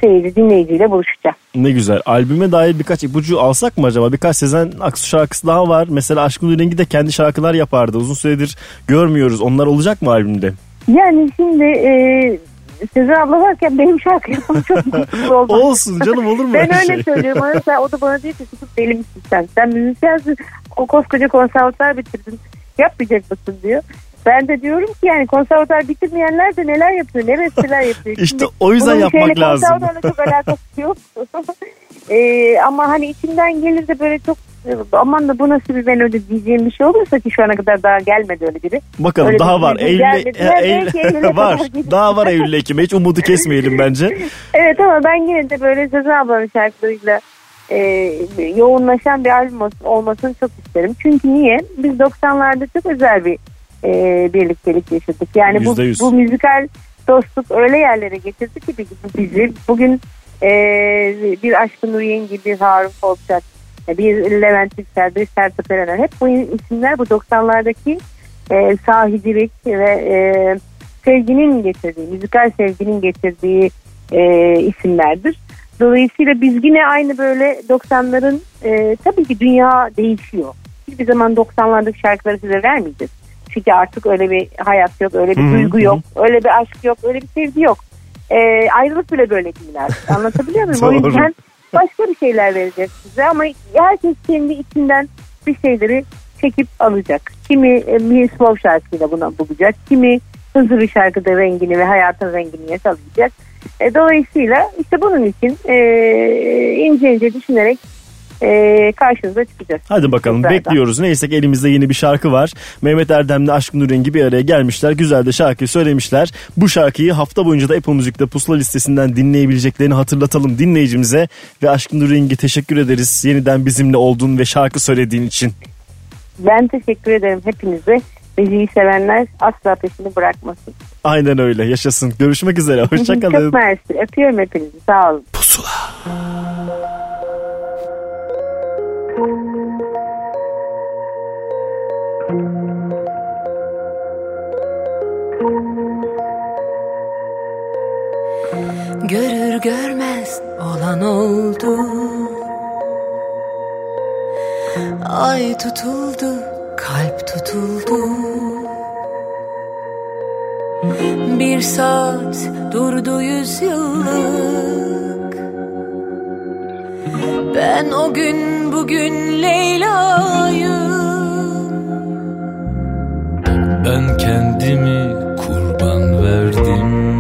seyirci dinleyiciyle buluşacağım. Ne güzel. Albüme dair birkaç ipucu alsak mı acaba? Birkaç Sezen Aksu şarkısı daha var. Mesela Aşkın Rengi de kendi şarkılar yapardı. Uzun süredir görmüyoruz. Onlar olacak mı albümde? Yani şimdi e, Sezen abla varken benim şarkı yapmam çok mutlu olmaz. Olsun canım olur mu Ben öyle şey? söylüyorum. Sen, o da bana diyor ki tutup deli misin sen? Sen müzisyensin. O koskoca konservatuar bitirdin. Yapmayacak mısın diyor. Ben de diyorum ki yani konservatuar bitirmeyenler de neler yapıyor, ne besteler yapıyor. İşte Şimdi o yüzden yapmak lazım. Konservatuarla çok alakası yok. Ee, ama hani içinden gelir de böyle çok aman da bu nasıl bir melodi diyeceğim bir şey olursa ki şu ana kadar daha gelmedi öyle biri. Bakalım Öyle daha var. Eylül, e, Eylül- belki Eylül'e var. Daha var Eylül Ekim'e. Hiç umudu kesmeyelim bence. Evet ama ben yine de böyle Sezen ablanın şarkılarıyla e, yoğunlaşan bir albüm olmasını çok isterim. Çünkü niye? Biz 90'larda çok özel bir e, birliktelik yaşadık. Yani bu, bu müzikal dostluk öyle yerlere getirdi ki bi- bizi. Bugün e, bir Aşkın Nuriyen gibi Harun Kolçak, bir Levent Yüksel, bir Sertab Erener. Hep bu isimler bu 90'lardaki e, sahicilik ve e, sevginin getirdiği, müzikal sevginin getirdiği e, isimlerdir. Dolayısıyla biz yine aynı böyle 90'ların e, tabii ki dünya değişiyor. Hiçbir zaman 90'lardaki şarkıları size vermeyeceğiz. Çünkü artık öyle bir hayat yok, öyle bir Hı hı, duygu yok, öyle bir aşk yok, öyle bir sevgi yok. e, ayrılık bile böyle değil artık. Anlatabiliyor muyum? o yüzden başka bir şeyler vereceğiz size ama herkes kendi içinden bir şeyleri çekip alacak. Kimi e, bir slow şarkıyla buna bulacak. Kimi hızlı bir şarkıda rengini ve hayatın rengini yakalayacak. E, dolayısıyla işte bunun için e, ince ince düşünerek e, karşınıza çıkacağız. Hadi bakalım Tekrardan. bekliyoruz. Neyse ki elimizde yeni bir şarkı var. Mehmet Erdem'le Aşkın Nur Rengi bir araya gelmişler. Güzel de şarkıyı söylemişler. Bu şarkıyı hafta boyunca da Apple Müzik'te pusula listesinden dinleyebileceklerini hatırlatalım dinleyicimize. Ve Aşkın Nur Rengi teşekkür ederiz. Yeniden bizimle olduğun ve şarkı söylediğin için. Ben teşekkür ederim hepinize. Müziği sevenler asla peşini bırakmasın. Aynen öyle yaşasın. Görüşmek üzere. Hoşçakalın. Çok mersi. Öpüyorum hepinizi. Sağ olun. Görür görmez olan oldu. Ay tutuldu, kalp tutuldu. Bir saat durdu yüz yıllık Ben o gün bugün Leyla'yım Ben kendimi kurban verdim.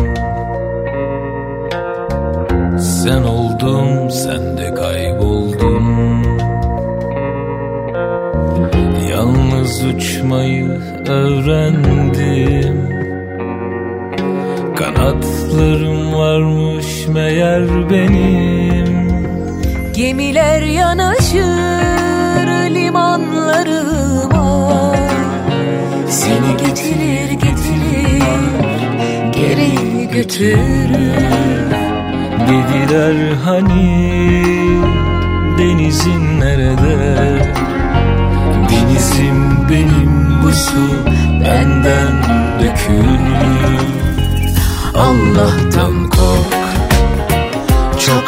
Sen oldum sen de kayboldun. Yalnız uçmayı öğrendim. Kanatlarım varmış meğer benim Gemiler yanaşır limanlarıma Seni getirir getirir geri götürür. Dediler hani denizin nerede? Denizim benim bu su benden dökülür. Allah'tan kork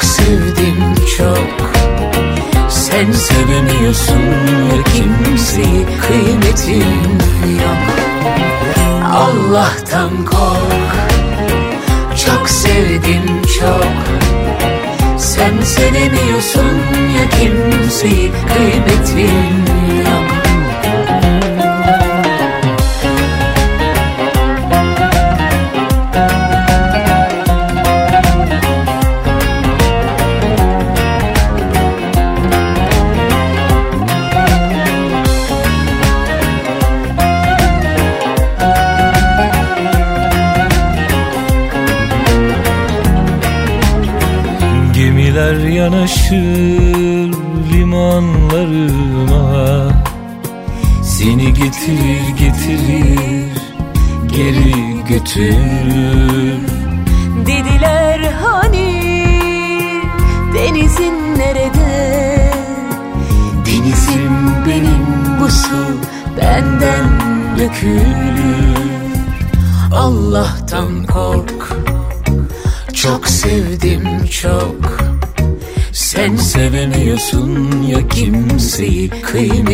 sevdim çok. Sen sevemiyorsun kimseyi kıymetin yok. Allah'tan kork. Çok sevdim çok. Sen sevemiyorsun ya kimseyi kıymetin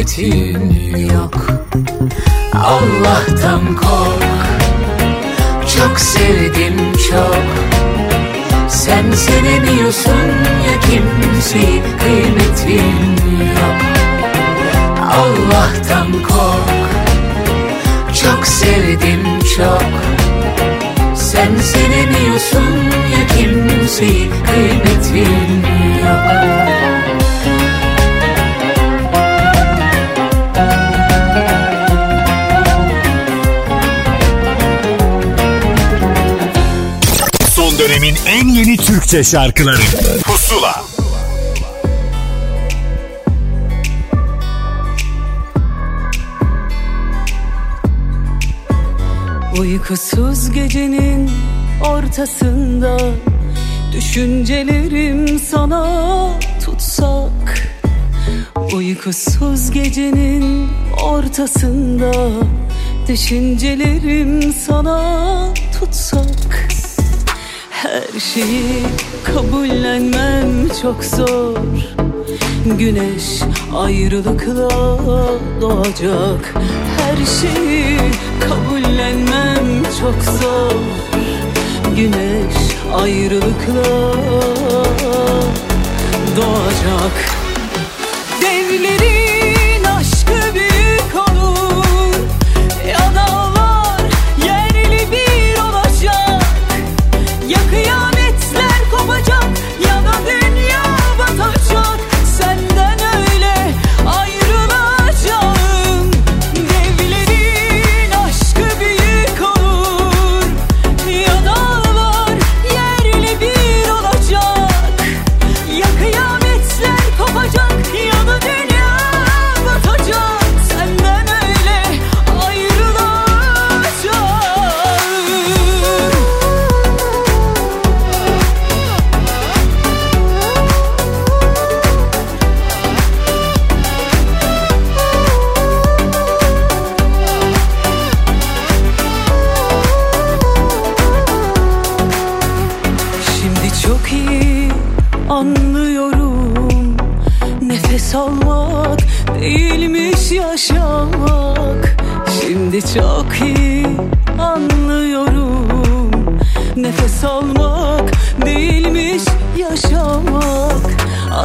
kıymetin yok. Allah'tan kork. Çok sevdim çok. Sen sevemiyorsun ya kimseyi kıymetin yok. Allah'tan kork. Çok sevdim çok. Sen sevemiyorsun ya kimseyi kıymetin yeni Türkçe şarkıları. Pusula. Uykusuz gecenin ortasında Düşüncelerim sana tutsak. Uykusuz gecenin ortasında Düşüncelerim sana tutsak Her şeyi kabullenmem çok zor. Güneş ayrılıkla doğacak. Her şeyi kabullenmem çok zor. Güneş ayrılıkla doğacak. Devlerin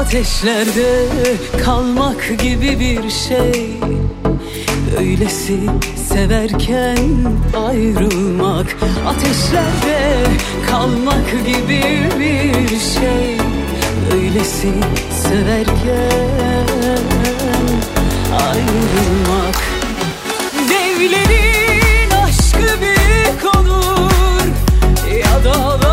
Ateşlerde kalmak gibi bir şey. Öylesi severken ayrılmak Ateşlerde kalmak gibi bir şey. Öylesi severken ayrılmak. Devlerin aşkı büyük olur Ya dağlar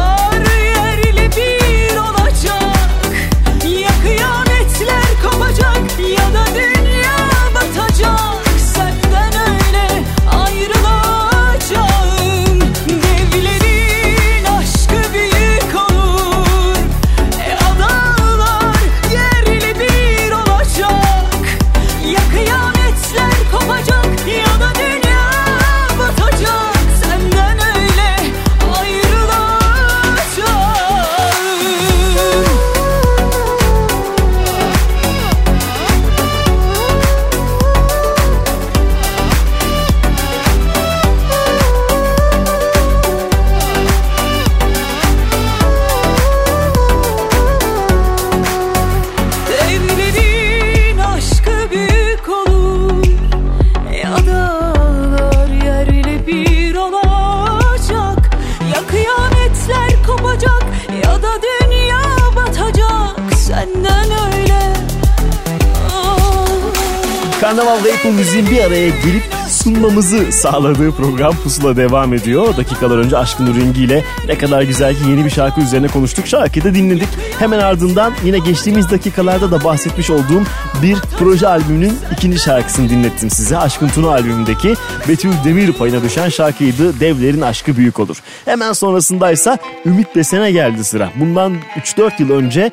Karnaval ve Apple Müziğin bir araya gelip sunmamızı sağladığı program Pusula devam ediyor. Dakikalar önce Aşkın Rengi ile ne kadar güzel ki yeni bir şarkı üzerine konuştuk. Şarkıyı da dinledik. Hemen ardından yine geçtiğimiz dakikalarda da bahsetmiş olduğum bir proje albümünün ikinci şarkısını dinlettim size. Aşkın Tuna albümündeki Betül Demir payına düşen şarkıydı. Devlerin Aşkı Büyük Olur. Hemen sonrasındaysa Ümit Besen'e geldi sıra. Bundan 3-4 yıl önce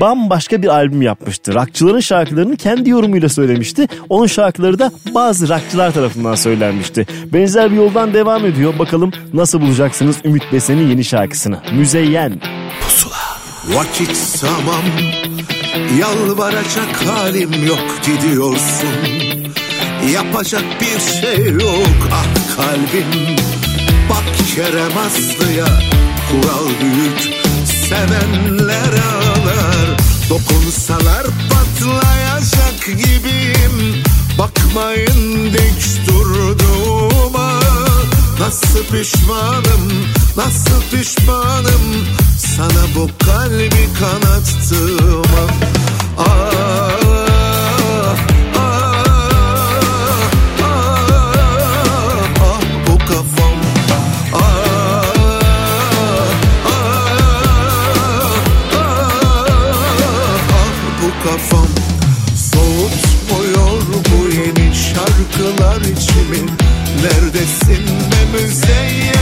bambaşka bir albüm yapmıştı. Rockçıların şarkılarını kendi yorumuyla söylemişti. Onun şarkıları da bazı rockçılar tarafından söylenmişti. Benzer bir yoldan devam ediyor. Bakalım nasıl bulacaksınız Ümit Besen'in yeni şarkısını. Müzeyyen. Vakit tamam Yalvaracak halim yok gidiyorsun Yapacak bir şey yok ah kalbim Bak Kerem Aslı'ya kural büyük Sevenler ağlar Dokunsalar patlayacak gibiyim Bakmayın dik durduğuma. Nasıl pişmanım, nasıl pişmanım. Sana bu kalbi kanattığıma. Ah, ah, şarkılar içimi Neredesin be müzeyyen?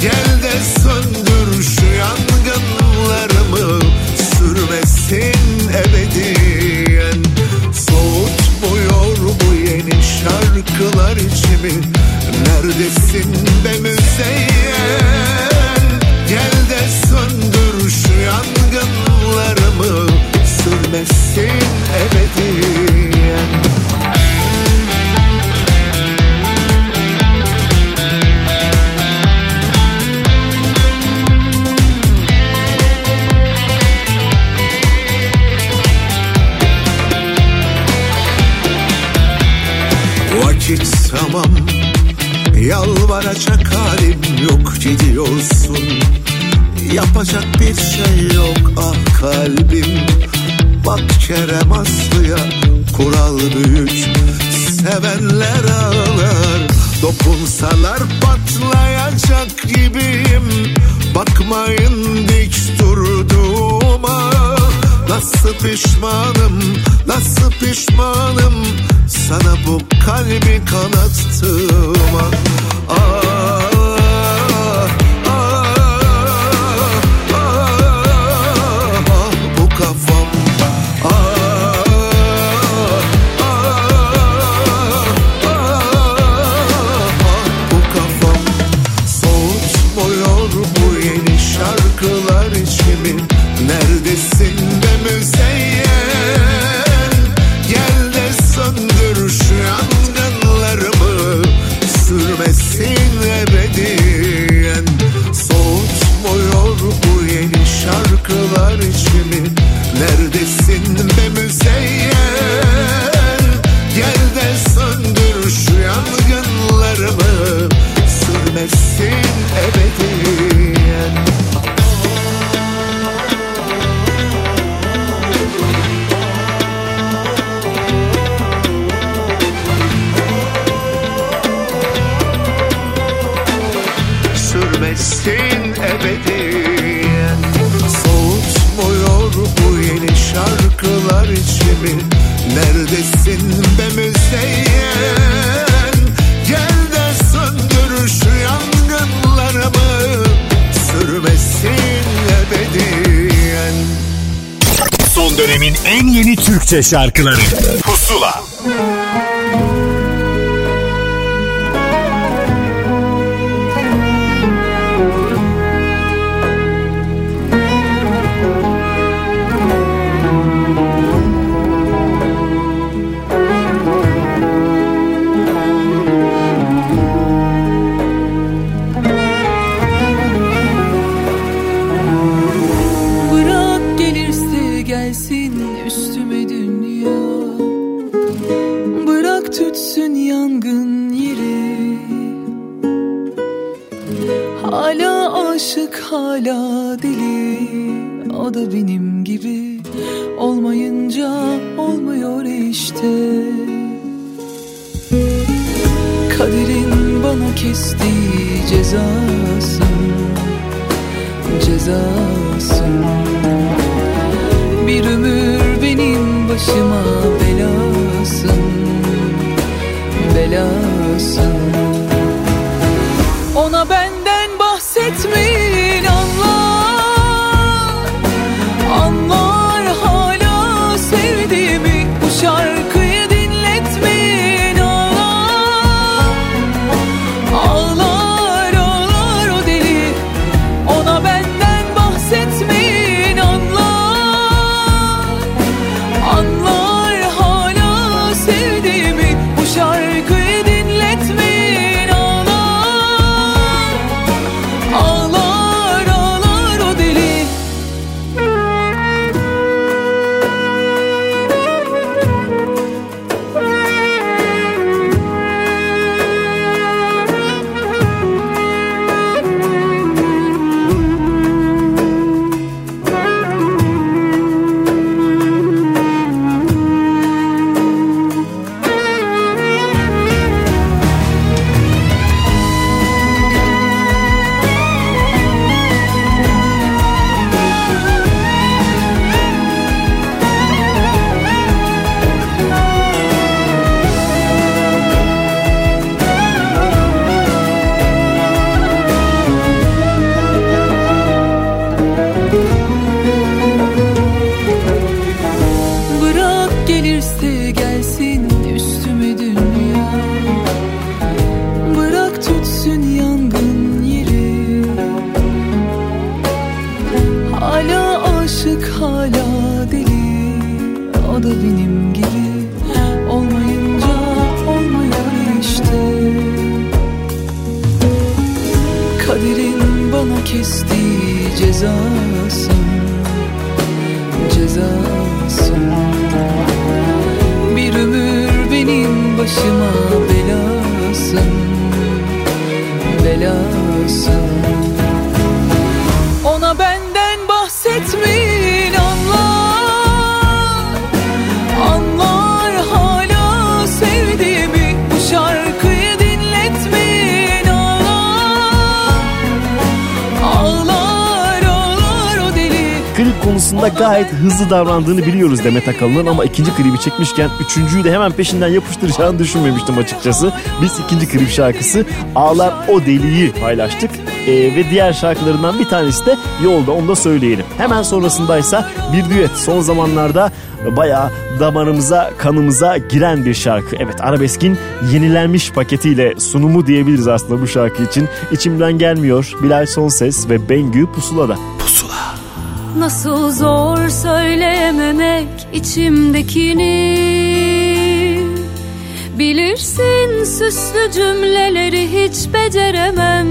Gel de söndür şu yangınlarımı Sürmesin ebediyen. Soğutmuyor bu yeni şarkılar içimi Neredesin be müzeyyen? Gel de söndür şu yangınlarımı Sürmesin ebediyen ulaşamam Yalvaracak halim yok gidiyorsun. Yapacak bir şey yok ah kalbim. Bak Kerem Aslı'ya kural büyük. Sevenler ağlar Dokunsalar patlayacak gibiyim. Bakmayın dik durduğuma. Nasıl pişmanım nasıl pişmanım? Sana bu kalbi kanattığıma. Ah. mi? Neredesin be müzeyyen? Gel de söndür şu yangınlarımı Sürmesin ebediyen Son dönemin en yeni Türkçe şarkıları Pusula davrandığını biliyoruz Demet Akalın'ın ama ikinci klibi çekmişken üçüncüyü de hemen peşinden yapıştıracağını düşünmemiştim açıkçası. Biz ikinci klip şarkısı Ağlar O Deli'yi paylaştık Ee, ve diğer şarkılarından bir tanesi de yolda onu da söyleyelim. Hemen sonrasındaysa bir düet son zamanlarda bayağı damarımıza kanımıza giren bir şarkı. Evet arabeskin yenilenmiş paketiyle sunumu diyebiliriz aslında bu şarkı için. İçimden gelmiyor Bilal Sonses ve Bengü Pusula'da. Nasıl zor söyleyememek içimdekini. Bilirsin süslü cümleleri hiç beceremem.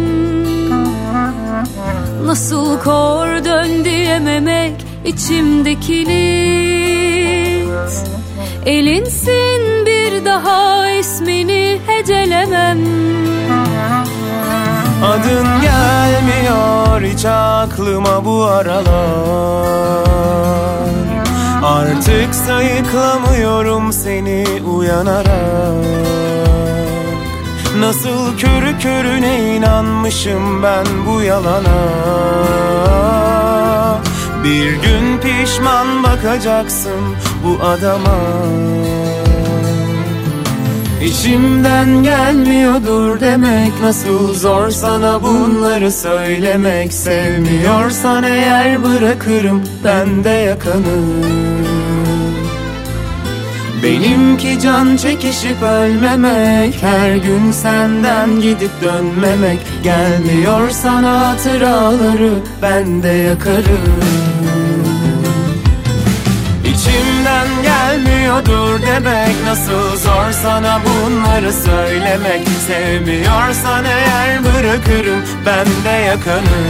Nasıl kor dön diyememek içimdekini. Elinsin bir daha ismini hecelemem Adın gelmiyor hiç aklıma bu aralar. Artık sayıklamıyorum seni uyanarak. Nasıl körü körüne inanmışım ben bu yalana. Bir gün pişman bakacaksın bu adama İçimden gelmiyordur demek Nasıl zor sana bunları söylemek. Sevmiyorsan eğer bırakırım ben de yakanı Benimki can çekişip ölmemek Her gün senden gidip dönmemek. Gelmiyor sana hatıraları ben de yakarım gelmiyordur demek Nasıl zor sana bunları söylemek. Sevmiyorsan eğer bırakırım ben de yakanı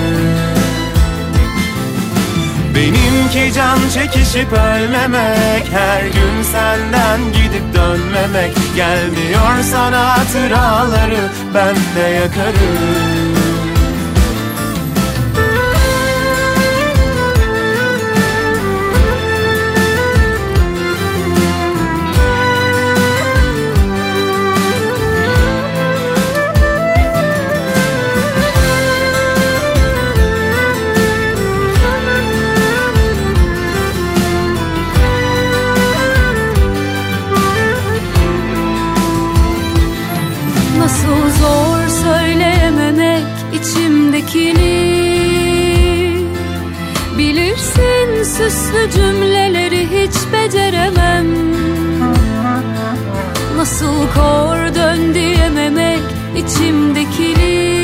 Benimki can çekişip ölmemek Her gün senden gidip dönmemek. Gelmiyor sana hatıraları ben de yakarım içimdekini Bilirsin süslü cümleleri hiç beceremem. Nasıl kor dön diyememek içimdekini.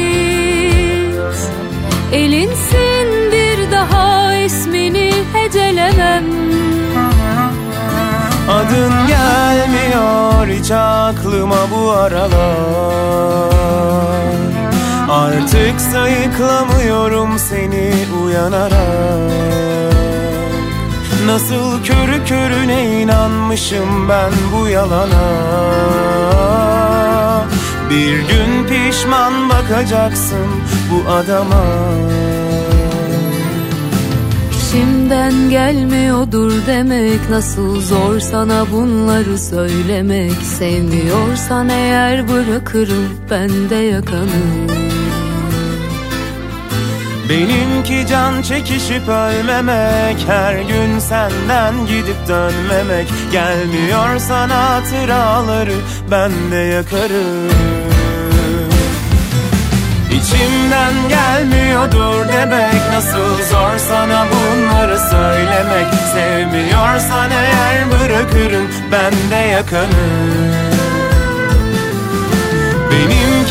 Elinsin bir daha ismini hecelemem. Adın gelmiyor hiç aklıma bu aralar Artık sayıklamıyorum seni uyanarak. Nasıl körü körüne inanmışım ben bu yalana. Bir gün pişman bakacaksın bu adama. İçimden gelmiyordur demek Nasıl zor sana bunları söylemek. Sevmiyorsan eğer bırakırım ben de yakanı Benimki can çekişip ölmemek Her gün senden gidip dönmemek. Gelmiyor sana hatıraları ben de yakarım. İçimden gelmiyordur demek Nasıl zor sana bunları söylemek. Sevmiyorsan eğer bırakırım ben de yakanı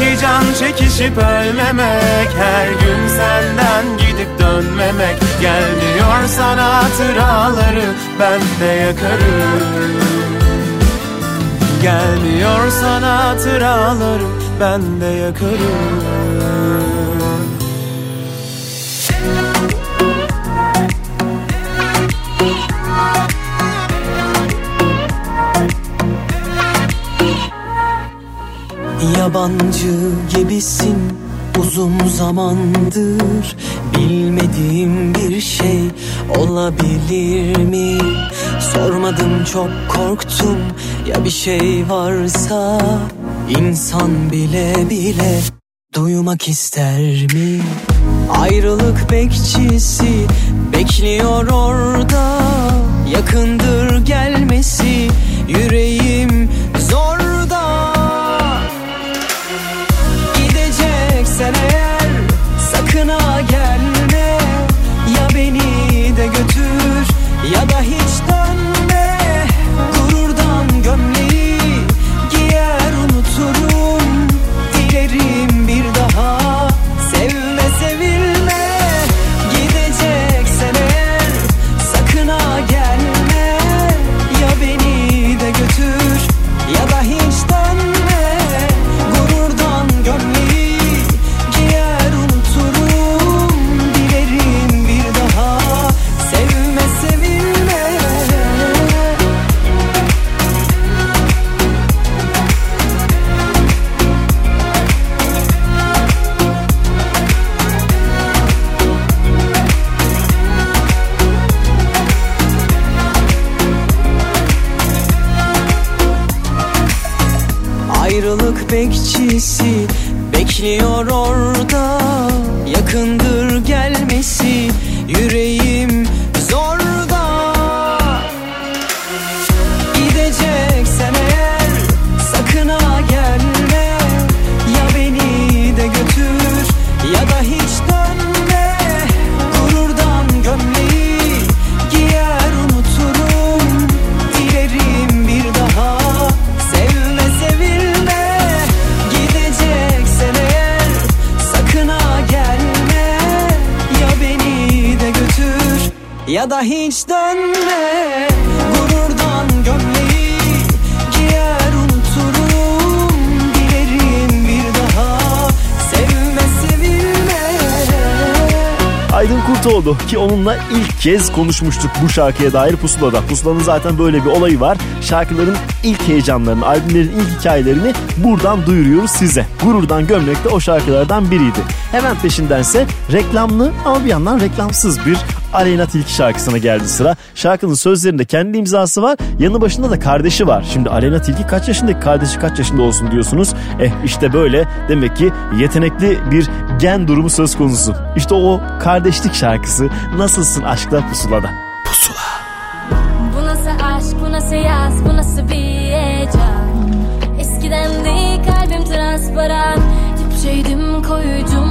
Benimki can çekişip ölmemek Her gün senden gidip dönmemek. Gelmiyor sana hatıraları ben de yakarım. Gelmiyor sana hatıraları ben de yakarım Yabancı gibisin Uzun zamandır bilmediğim bir şey olabilir mi? Sormadım çok korktum ya bir şey varsa insan bile bile duymak ister mi? Ayrılık bekçisi bekliyor orada Yakındır gelmesi yüreğim ya da hiç dönme Gururdan gömleği giyer unuturum. Dilerim bir daha sevme sevilme. Aydın Kurtoğlu ki onunla ilk kez konuşmuştuk bu şarkıya dair Pusula'da. Pusula'nın zaten böyle bir olayı var. Şarkıların ilk heyecanlarını, albümlerin ilk hikayelerini buradan duyuruyoruz size. Gururdan Gömlek de o şarkılardan biriydi. Hemen peşindense reklamlı ama bir yandan reklamsız bir Aleyna Tilki şarkısına geldi sıra. Şarkının sözlerinde kendi imzası var. Yanı başında da kardeşi var. Şimdi Aleyna Tilki kaç yaşındaki kardeşi kaç yaşında olsun diyorsunuz. Eh işte böyle demek ki yetenekli bir gen durumu söz konusu. İşte o kardeşlik şarkısı Nasılsın Aşkla Pusula'da. Bu nasıl aşk, bu nasıl yaz, bu nasıl bir heyecan? Eskiden değil kalbim transparan. Tip şeydim, koyucum,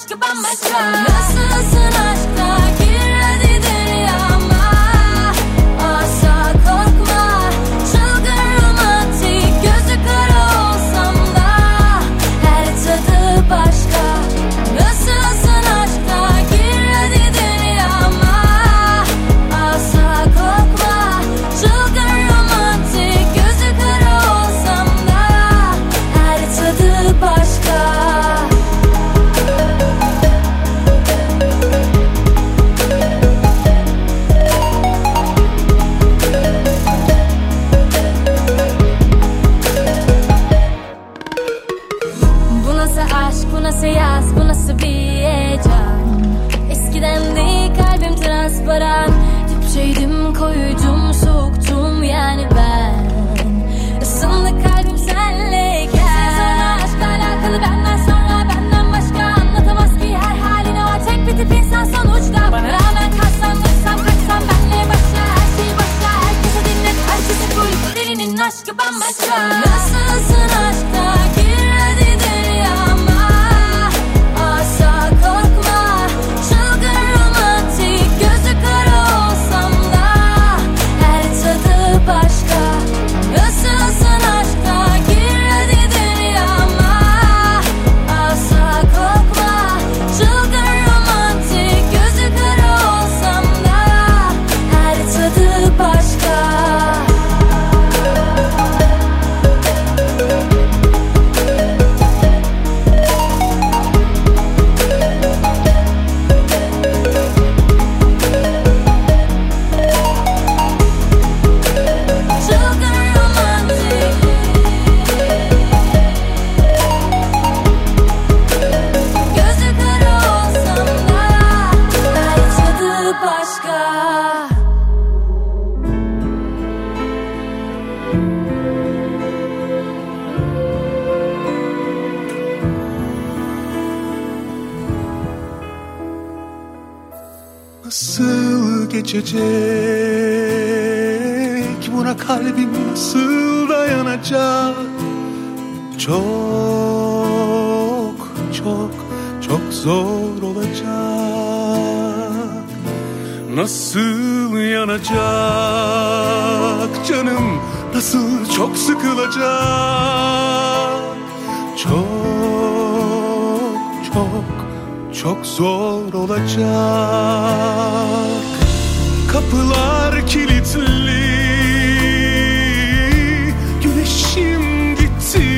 Derinin aşkı bambaşka Nasılsın geçecek buna kalbim nasıl dayanacak? Çok çok çok zor olacak. Nasıl yanacak canım? Nasıl çok sıkılacak? Çok çok çok zor olacak Kapılar kilitli. Güneşim gitti.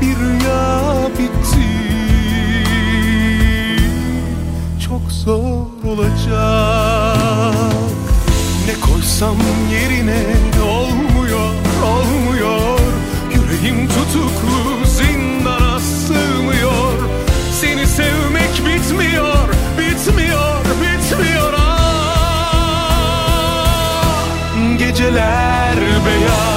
Bir rüya bitti. Çok zor olacak. Ne koysam yerine olmuyor olmuyor. Yüreğim tutuklu Geceler beyaz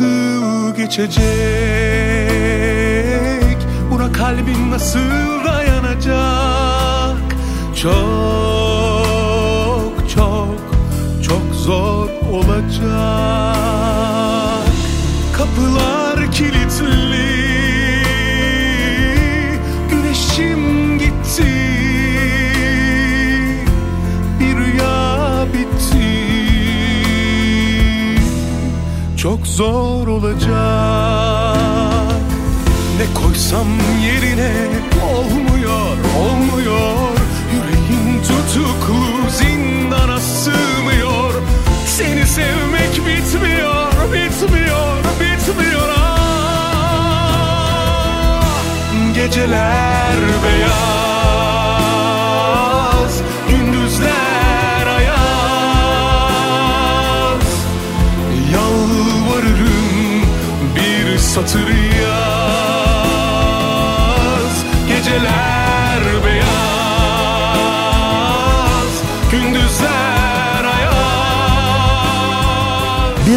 Nasıl geçecek? Buna kalbin nasıl zor olacak. Ne koysam yerine olmuyor olmuyor. Yüreğim tutuklu zindana sığmıyor. Seni sevmek bitmiyor bitmiyor bitmiyor. Ah Geceler beyaz bir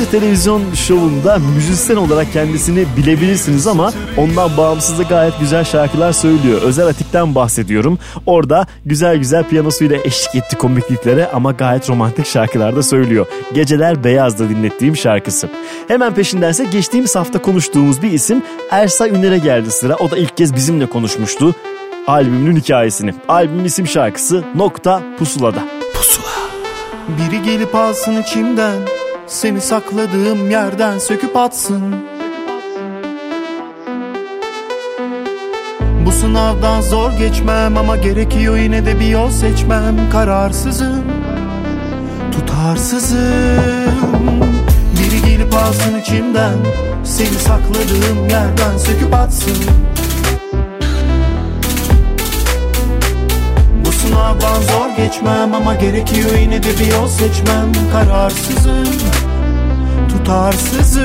Bir televizyon şovunda müzisyen olarak kendisini bilebilirsiniz ama ondan bağımsız da gayet güzel şarkılar söylüyor. Özel Atik'ten bahsediyorum. Orada güzel güzel piyanosuyla eşlik etti komikliklere ama gayet romantik şarkılar da söylüyor. Geceler Beyaz'da dinlettiğim şarkısı. Hemen peşindense geçtiğimiz hafta konuştuğumuz bir isim Ersa Üner'e geldi sıra. O da ilk kez bizimle konuşmuştu. Albümünün hikayesini. Albüm isim şarkısı Nokta Pusula'da. Biri gelip alsın içimden Seni sakladığım yerden söküp atsın. Bu sınavdan zor geçmem ama gerekiyor yine de bir yol seçmem. Kararsızım, tutarsızım. Biri gelip alsın içimden. Seni sakladığım yerden söküp atsın. Sınavdan zor geçmem ama gerekiyor yine de bir yol seçmem. Kararsızım, tutarsızım.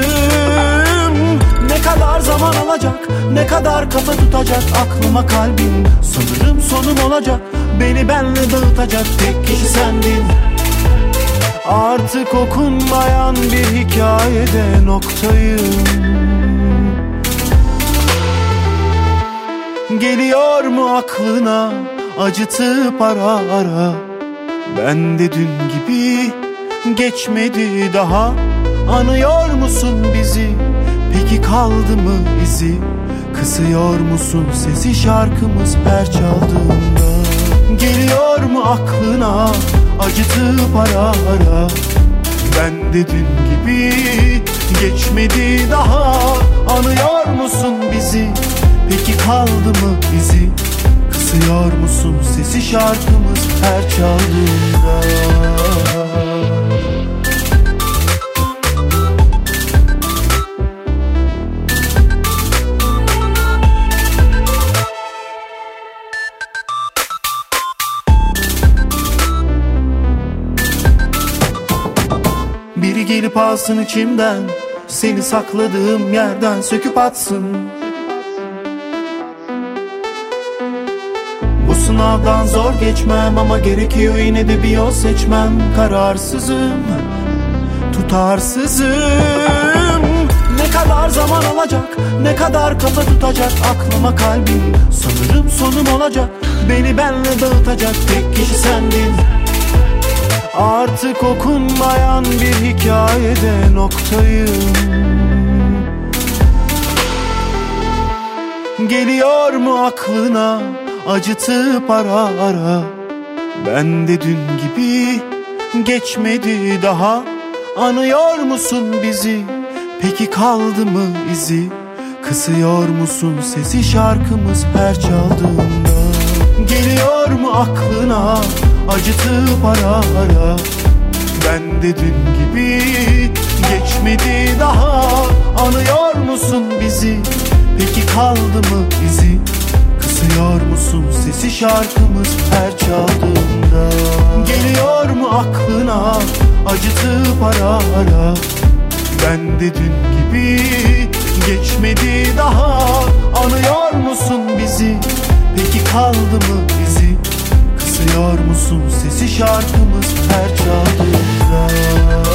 Ne kadar zaman alacak, ne kadar kafa tutacak Aklıma kalbim, sanırım sonum olacak Beni benle dağıtacak tek kişi sendin. Artık okunmayan bir hikayede noktayım. Geliyor mu aklına acıtıp ara ara? Ben de dün gibi geçmedi daha Anıyor musun bizi? Peki kaldı mı izi? Kısıyor musun sesi şarkımız her çaldığında? Geliyor mu aklına acıtıp ara ara? Ben de dün gibi Geçmedi daha. Anıyor musun bizi? Peki kaldı mı bizi Kısıyor musun sesi şarkımız her çaldığında Alsın içimden. Seni sakladığım yerden söküp atsın. Bu sınavdan zor geçmem ama gerekiyor yine de bir yol seçmem. Kararsızım, tutarsızım. Ne kadar zaman alacak, ne kadar kafa tutacak Aklıma kalbim, sanırım sonum olacak Beni benle dağıtacak tek kişi sendin Artık okunmayan bir hikayede noktayım Geliyor mu aklına acıtıp ara ara? Ben de dün gibi geçmedi daha. Anıyor musun bizi? Peki kaldı mı izi? Kısıyor musun sesi şarkımız her çaldığında? Geliyor mu aklına acıtıp ara ara. Ben de dün gibi geçmedi daha. Anıyor musun bizi? Peki kaldı mı izi Kısıyor musun sesi şarkımız her çaldığında? Geliyor mu aklına acıtıp ara ara? Ben de dün gibi geçmedi daha. Anıyor musun bizi? Peki kaldı mı izi Kısıyor musun? Sesi şarkımız her çaldığında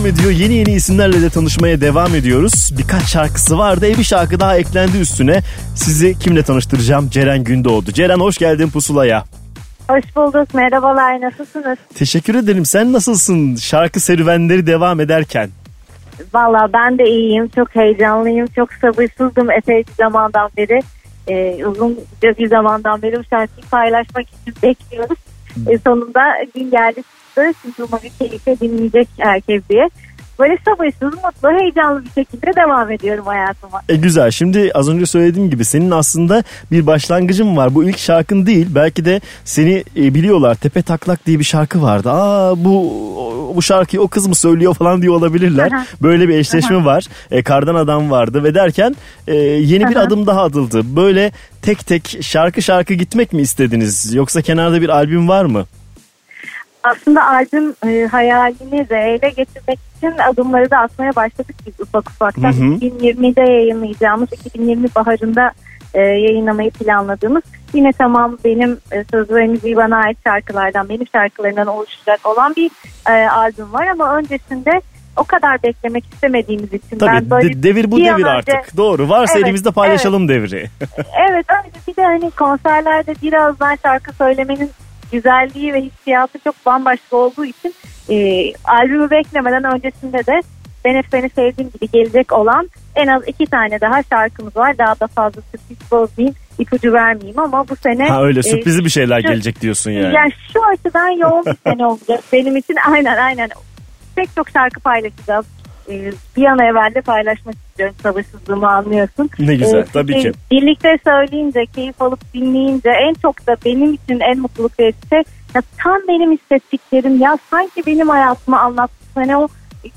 devam ediyor. Yeni yeni isimlerle de tanışmaya devam ediyoruz. Birkaç şarkısı vardı. E bir şarkı daha eklendi üstüne. Sizi kimle tanıştıracağım? Ceren Gündoğdu. Ceren hoş geldin Pusula'ya. Hoş bulduk. Merhabalar. Nasılsınız? Teşekkür ederim. Sen nasılsın? Şarkı serüvenleri devam ederken. Valla ben de iyiyim. Çok heyecanlıyım. Çok sabırsızdım epey bir zamandan beri. Ee, uzun bir zamandan beri bu şarkıyı paylaşmak için bekliyoruz. Ee, sonunda gün geldi çıktı. Şimdi umarım keyifle dinleyecek herkes diye. Böyle sabırsız, mutlu, heyecanlı bir şekilde devam ediyorum hayatıma. E güzel. Şimdi az önce söylediğim gibi senin aslında bir başlangıcın var. Bu ilk şarkın değil. Belki de seni e, biliyorlar. Tepe Taklak diye bir şarkı vardı. Aa bu bu şarkıyı o kız mı söylüyor falan diye olabilirler. Aha. Böyle bir eşleşme Aha. var. E, Kardan Adam vardı ve derken e, yeni bir adım daha atıldı. Böyle tek tek şarkı şarkı gitmek mi istediniz? Yoksa kenarda bir albüm var mı? Aslında albüm e, hayalini reale getirmek için adımları da atmaya başladık biz ufak ufaktan. Hı hı. 2020'de yayınlayacağımız, 2020 baharında e, yayınlamayı planladığımız yine tamam benim e, söz ve müziği bana ait şarkılardan, benim şarkılarından oluşacak olan bir e, albüm var ama öncesinde o kadar beklemek istemediğimiz için Tabii ben böyle de- devir bu devir önce- artık. Doğru. Varsa Evet, elimizde paylaşalım devri. evet önce bir de hani konserlerde biraz daha şarkı söylemenin güzelliği ve hissiyatı çok bambaşka olduğu için e, albümü beklemeden öncesinde de ben hep seni sevdiğim gibi gelecek olan en az iki tane daha şarkımız var. Daha da fazla sürpriz bozmayayım, ipucu vermeyeyim ama bu sene... Ha öyle e, sürprizli bir şeyler şu- gelecek diyorsun yani. Yani şu açıdan yoğun bir sene olacak benim için. Aynen aynen. Pek çok şarkı paylaşacağız. Ee, Bir an evvel de paylaşmak istiyorum. Sabırsızlığımı anlıyorsun. Ne güzel, Ee, tabii ki. Birlikte söyleyince, keyif alıp dinleyince en çok da benim için en mutluluk verici şey ya tam benim hissettiklerim ya sanki benim hayatımı anlattı. Hani o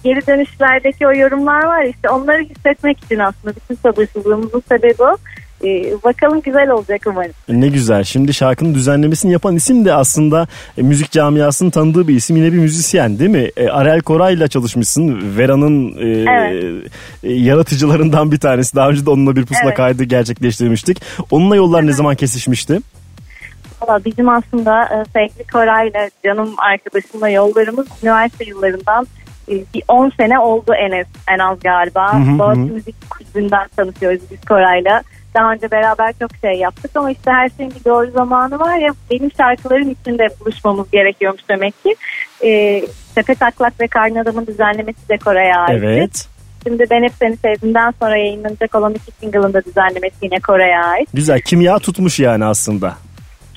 geri dönüşlerdeki o yorumlar var işte onları hissetmek için aslında bütün sabırsızlığımızın sebebi o. Ee, bakalım güzel olacak umarım. Ne güzel. Şimdi şarkının düzenlemesini yapan isim de aslında e, müzik camiasının tanıdığı bir isim. Yine bir müzisyen değil mi? E, Arel Koray'la çalışmışsın. Vera'nın e, Evet. e, yaratıcılarından bir tanesi. Daha önce de onunla bir pusula Evet. kaydı gerçekleştirmiştik. Onunla yollar ne zaman kesişmişti? Valla bizim aslında e, sevgili Koray'la canım arkadaşımla yollarımız üniversite yıllarından e, bir 10 sene oldu en az, en az galiba. Boğaziçi. Müzik Kulübü'nden tanışıyoruz biz Koray'la. Daha önce beraber çok şey yaptık ama işte her şeyin bir doğru zamanı var ya benim şarkıların içinde buluşmamız gerekiyormuş demek ki. E, Tepe Taklak ve Karnı Adam'ın düzenlemesi de Koray'a ait. Evet. Şimdi Ben Hep Seni Sevdiğimden sonra yayınlanacak olan iki single'ın da düzenlemesi yine Koray'a ait. Güzel. Kimya tutmuş yani aslında.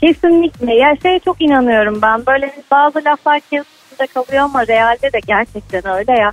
Kesinlikle. Ya şeye çok inanıyorum ben. Böyle bazı laflar kağıt kalıyor ama realde de gerçekten öyle ya.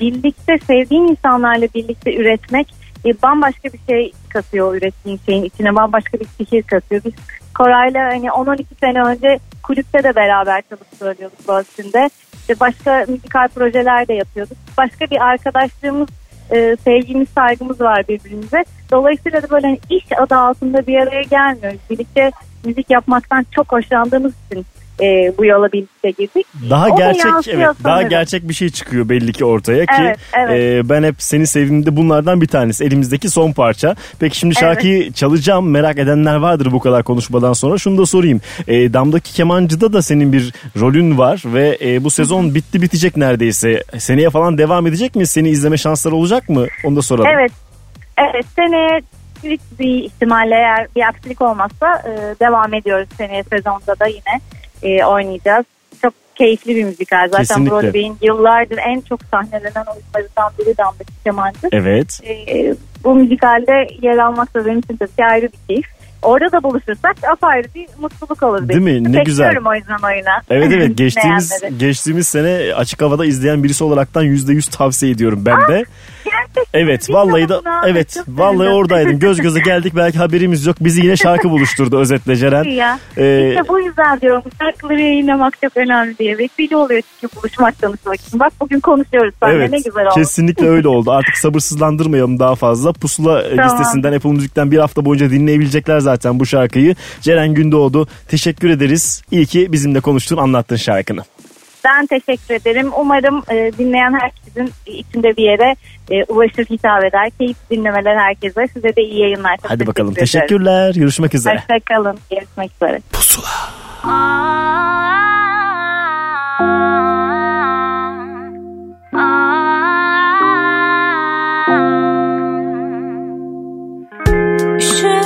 Birlikte sevdiğin insanlarla birlikte üretmek e, bambaşka bir şey katıyor ürettiğin şeyin içine. Bambaşka bir fikir katıyor. Biz Koray'la hani 10-12 sene önce kulüpte de beraber çalışıp söylüyorduk Boğaziçi'nde. İşte başka müzikal projeler de yapıyorduk. Başka bir arkadaşlığımız e, sevgimiz, saygımız var birbirimize. Dolayısıyla da böyle hani iş adı altında bir araya gelmiyoruz. Birlikte müzik yapmaktan çok hoşlandığımız için e, bu yola birlikte girdik. Daha O gerçek evet daha gerçek bir şey çıkıyor belli ki ortaya ki Evet, evet. e, ben hep seni sevdiğimde bunlardan bir tanesi elimizdeki son parça. Peki şimdi Evet. şarkıyı çalacağım merak edenler vardır bu kadar konuşmadan sonra şunu da sorayım. E, Damdaki Kemancı'da da senin bir rolün var ve e, bu sezon bitti bitecek neredeyse. Seneye falan devam edecek mi? Seni izleme şansları olacak mı? Onu da soralım. Evet. Evet seneye büyük bir ihtimalle eğer bir aksilik olmazsa e, devam ediyoruz seneye sezonda da yine e, oynayacağız. Çok keyifli bir müzikal. Zaten Kesinlikle. Broadway'in yıllardır en çok sahnelenen oyunlarından biri Damdaki Kemancı. Evet. E, bu müzikalde yer almak da benim için tabii ki ayrı bir keyif. Orada da buluşursak apayrı bir mutluluk olur. Değil mi? Ne güzel. Bekliyorum o yüzden oyuna. Evet evet geçtiğimiz geçtiğimiz sene açık havada izleyen birisi olaraktan %100 tavsiye ediyorum ben de. Evet vallahi da evet vallahi oradaydım. Göz göze geldik belki haberimiz yok. Bizi yine şarkı buluşturdu özetle Ceren. Ya. Ee, işte bu yüzden diyorum şarkıları yayınlamak çok önemli diye. Vesile oluyor çünkü buluşmak tanışmak için. Bak bugün konuşuyoruz seninle Evet ne güzel oldu. kesinlikle öyle oldu. Artık sabırsızlandırmayalım daha fazla. Pusula e, Tamam. listesinden Apple Müzik'ten bir hafta boyunca dinleyebilecekler zaten bu şarkıyı. Ceren Gündoğdu teşekkür ederiz. İyi ki bizimle konuştun anlattın şarkını. Ben teşekkür ederim. Umarım e, dinleyen herkesin içinde bir yere e, ulaşır, hitap eder. Keyifli dinlemeler herkese. Size de iyi yayınlar. Çok Hadi bakalım. Ederim. Teşekkürler. Görüşmek üzere. Hoşçakalın. Görüşmek üzere. Pusula. Üşür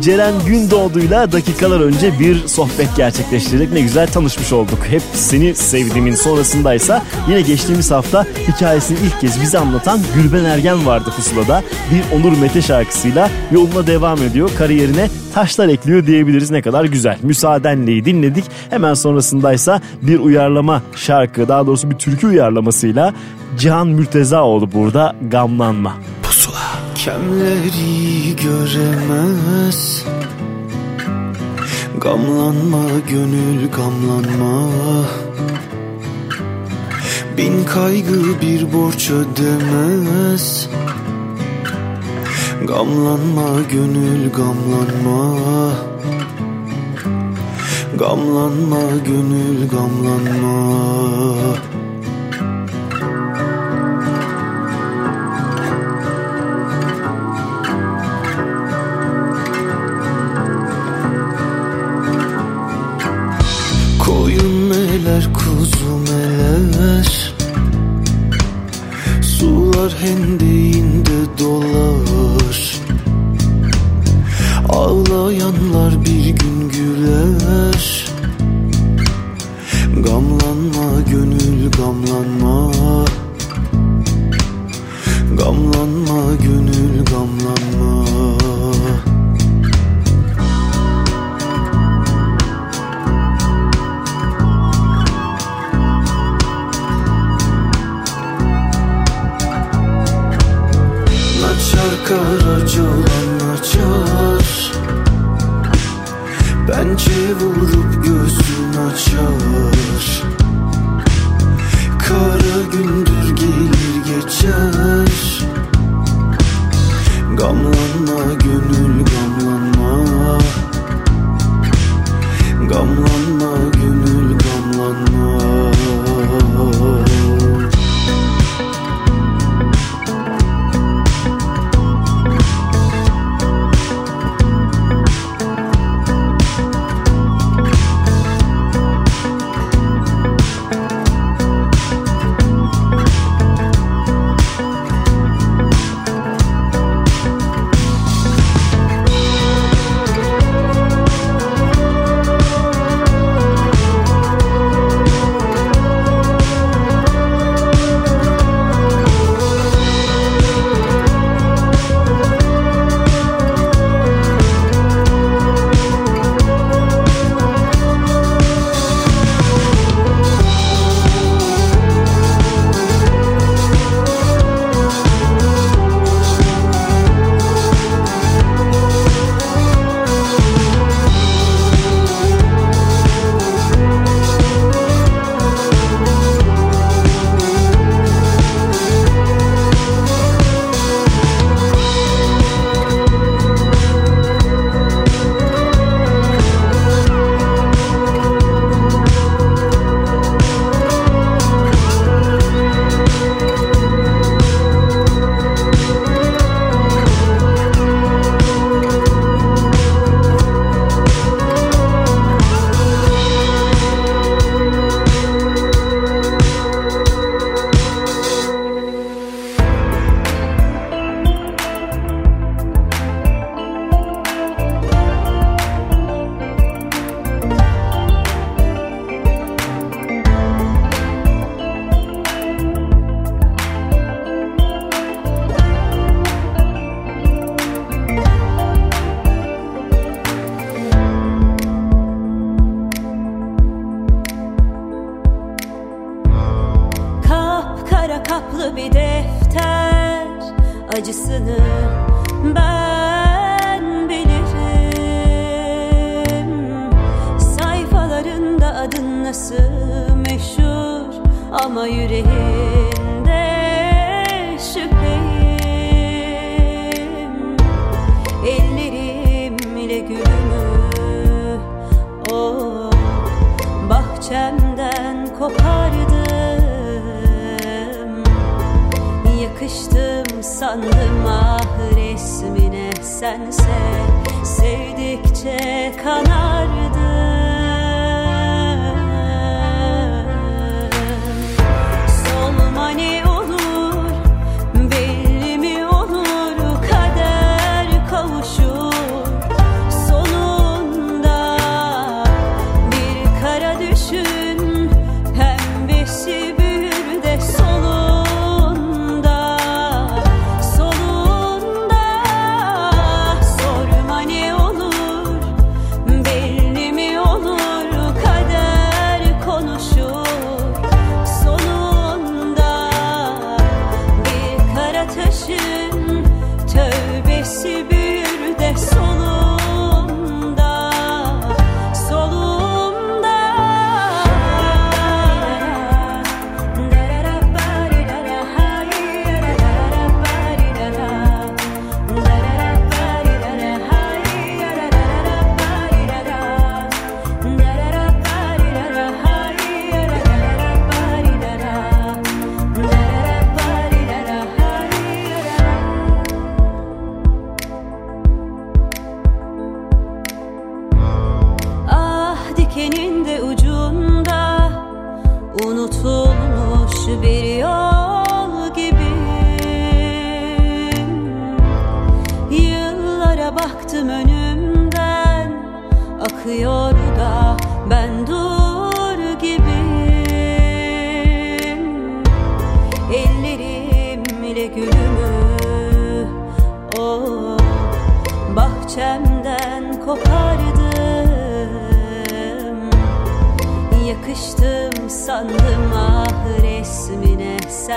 Ceren Gündoğdu'yla dakikalar önce bir sohbet gerçekleştirdik. Ne güzel tanışmış olduk. Hep seni sevdiğimin sonrasındaysa yine geçtiğimiz hafta hikayesini ilk kez bize anlatan Gülben Ergen vardı pusulada. Bir Onur Mete şarkısıyla yoluna devam ediyor. Kariyerine taşlar ekliyor diyebiliriz ne kadar güzel. Müsaadenleyi dinledik. Hemen sonrasındaysa bir uyarlama şarkı daha doğrusu bir türkü uyarlamasıyla Cihan Mürtezaoğlu burada gamlanma. Kemleri göremez. Gamlanma gönül gamlanma. Bin kaygı bir borç ödemez. Gamlanma gönül gamlanma. Gamlanma gönül gamlanma in acısını ben bilirim. Sayfalarında adın nasıl meşhur ama yüreğinde şüpheyim. Ellerim ile gülümü o bahçemden kopardım Sandım ah resmine sense Sevdikçe kanardım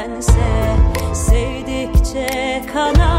sense Sevdikçe kanardım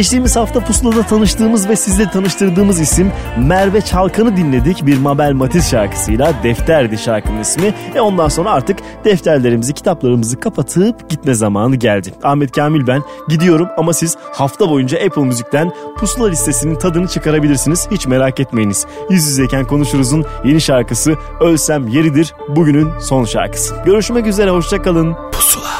Geçtiğimiz hafta Pusula'da tanıştığımız ve sizle tanıştırdığımız isim Merve Çalkan'ı dinledik bir Mabel Matiz şarkısıyla Defterdi şarkının ismi. E ondan sonra artık defterlerimizi, kitaplarımızı kapatıp gitme zamanı geldi. Ahmet Kamil ben gidiyorum ama siz hafta boyunca Apple Müzik'ten Pusula listesinin tadını çıkarabilirsiniz. Hiç merak etmeyiniz. Yüz yüzeyken konuşuruzun yeni şarkısı Ölsem Yeridir bugünün son şarkısı. Görüşmek üzere hoşçakalın. Pusula.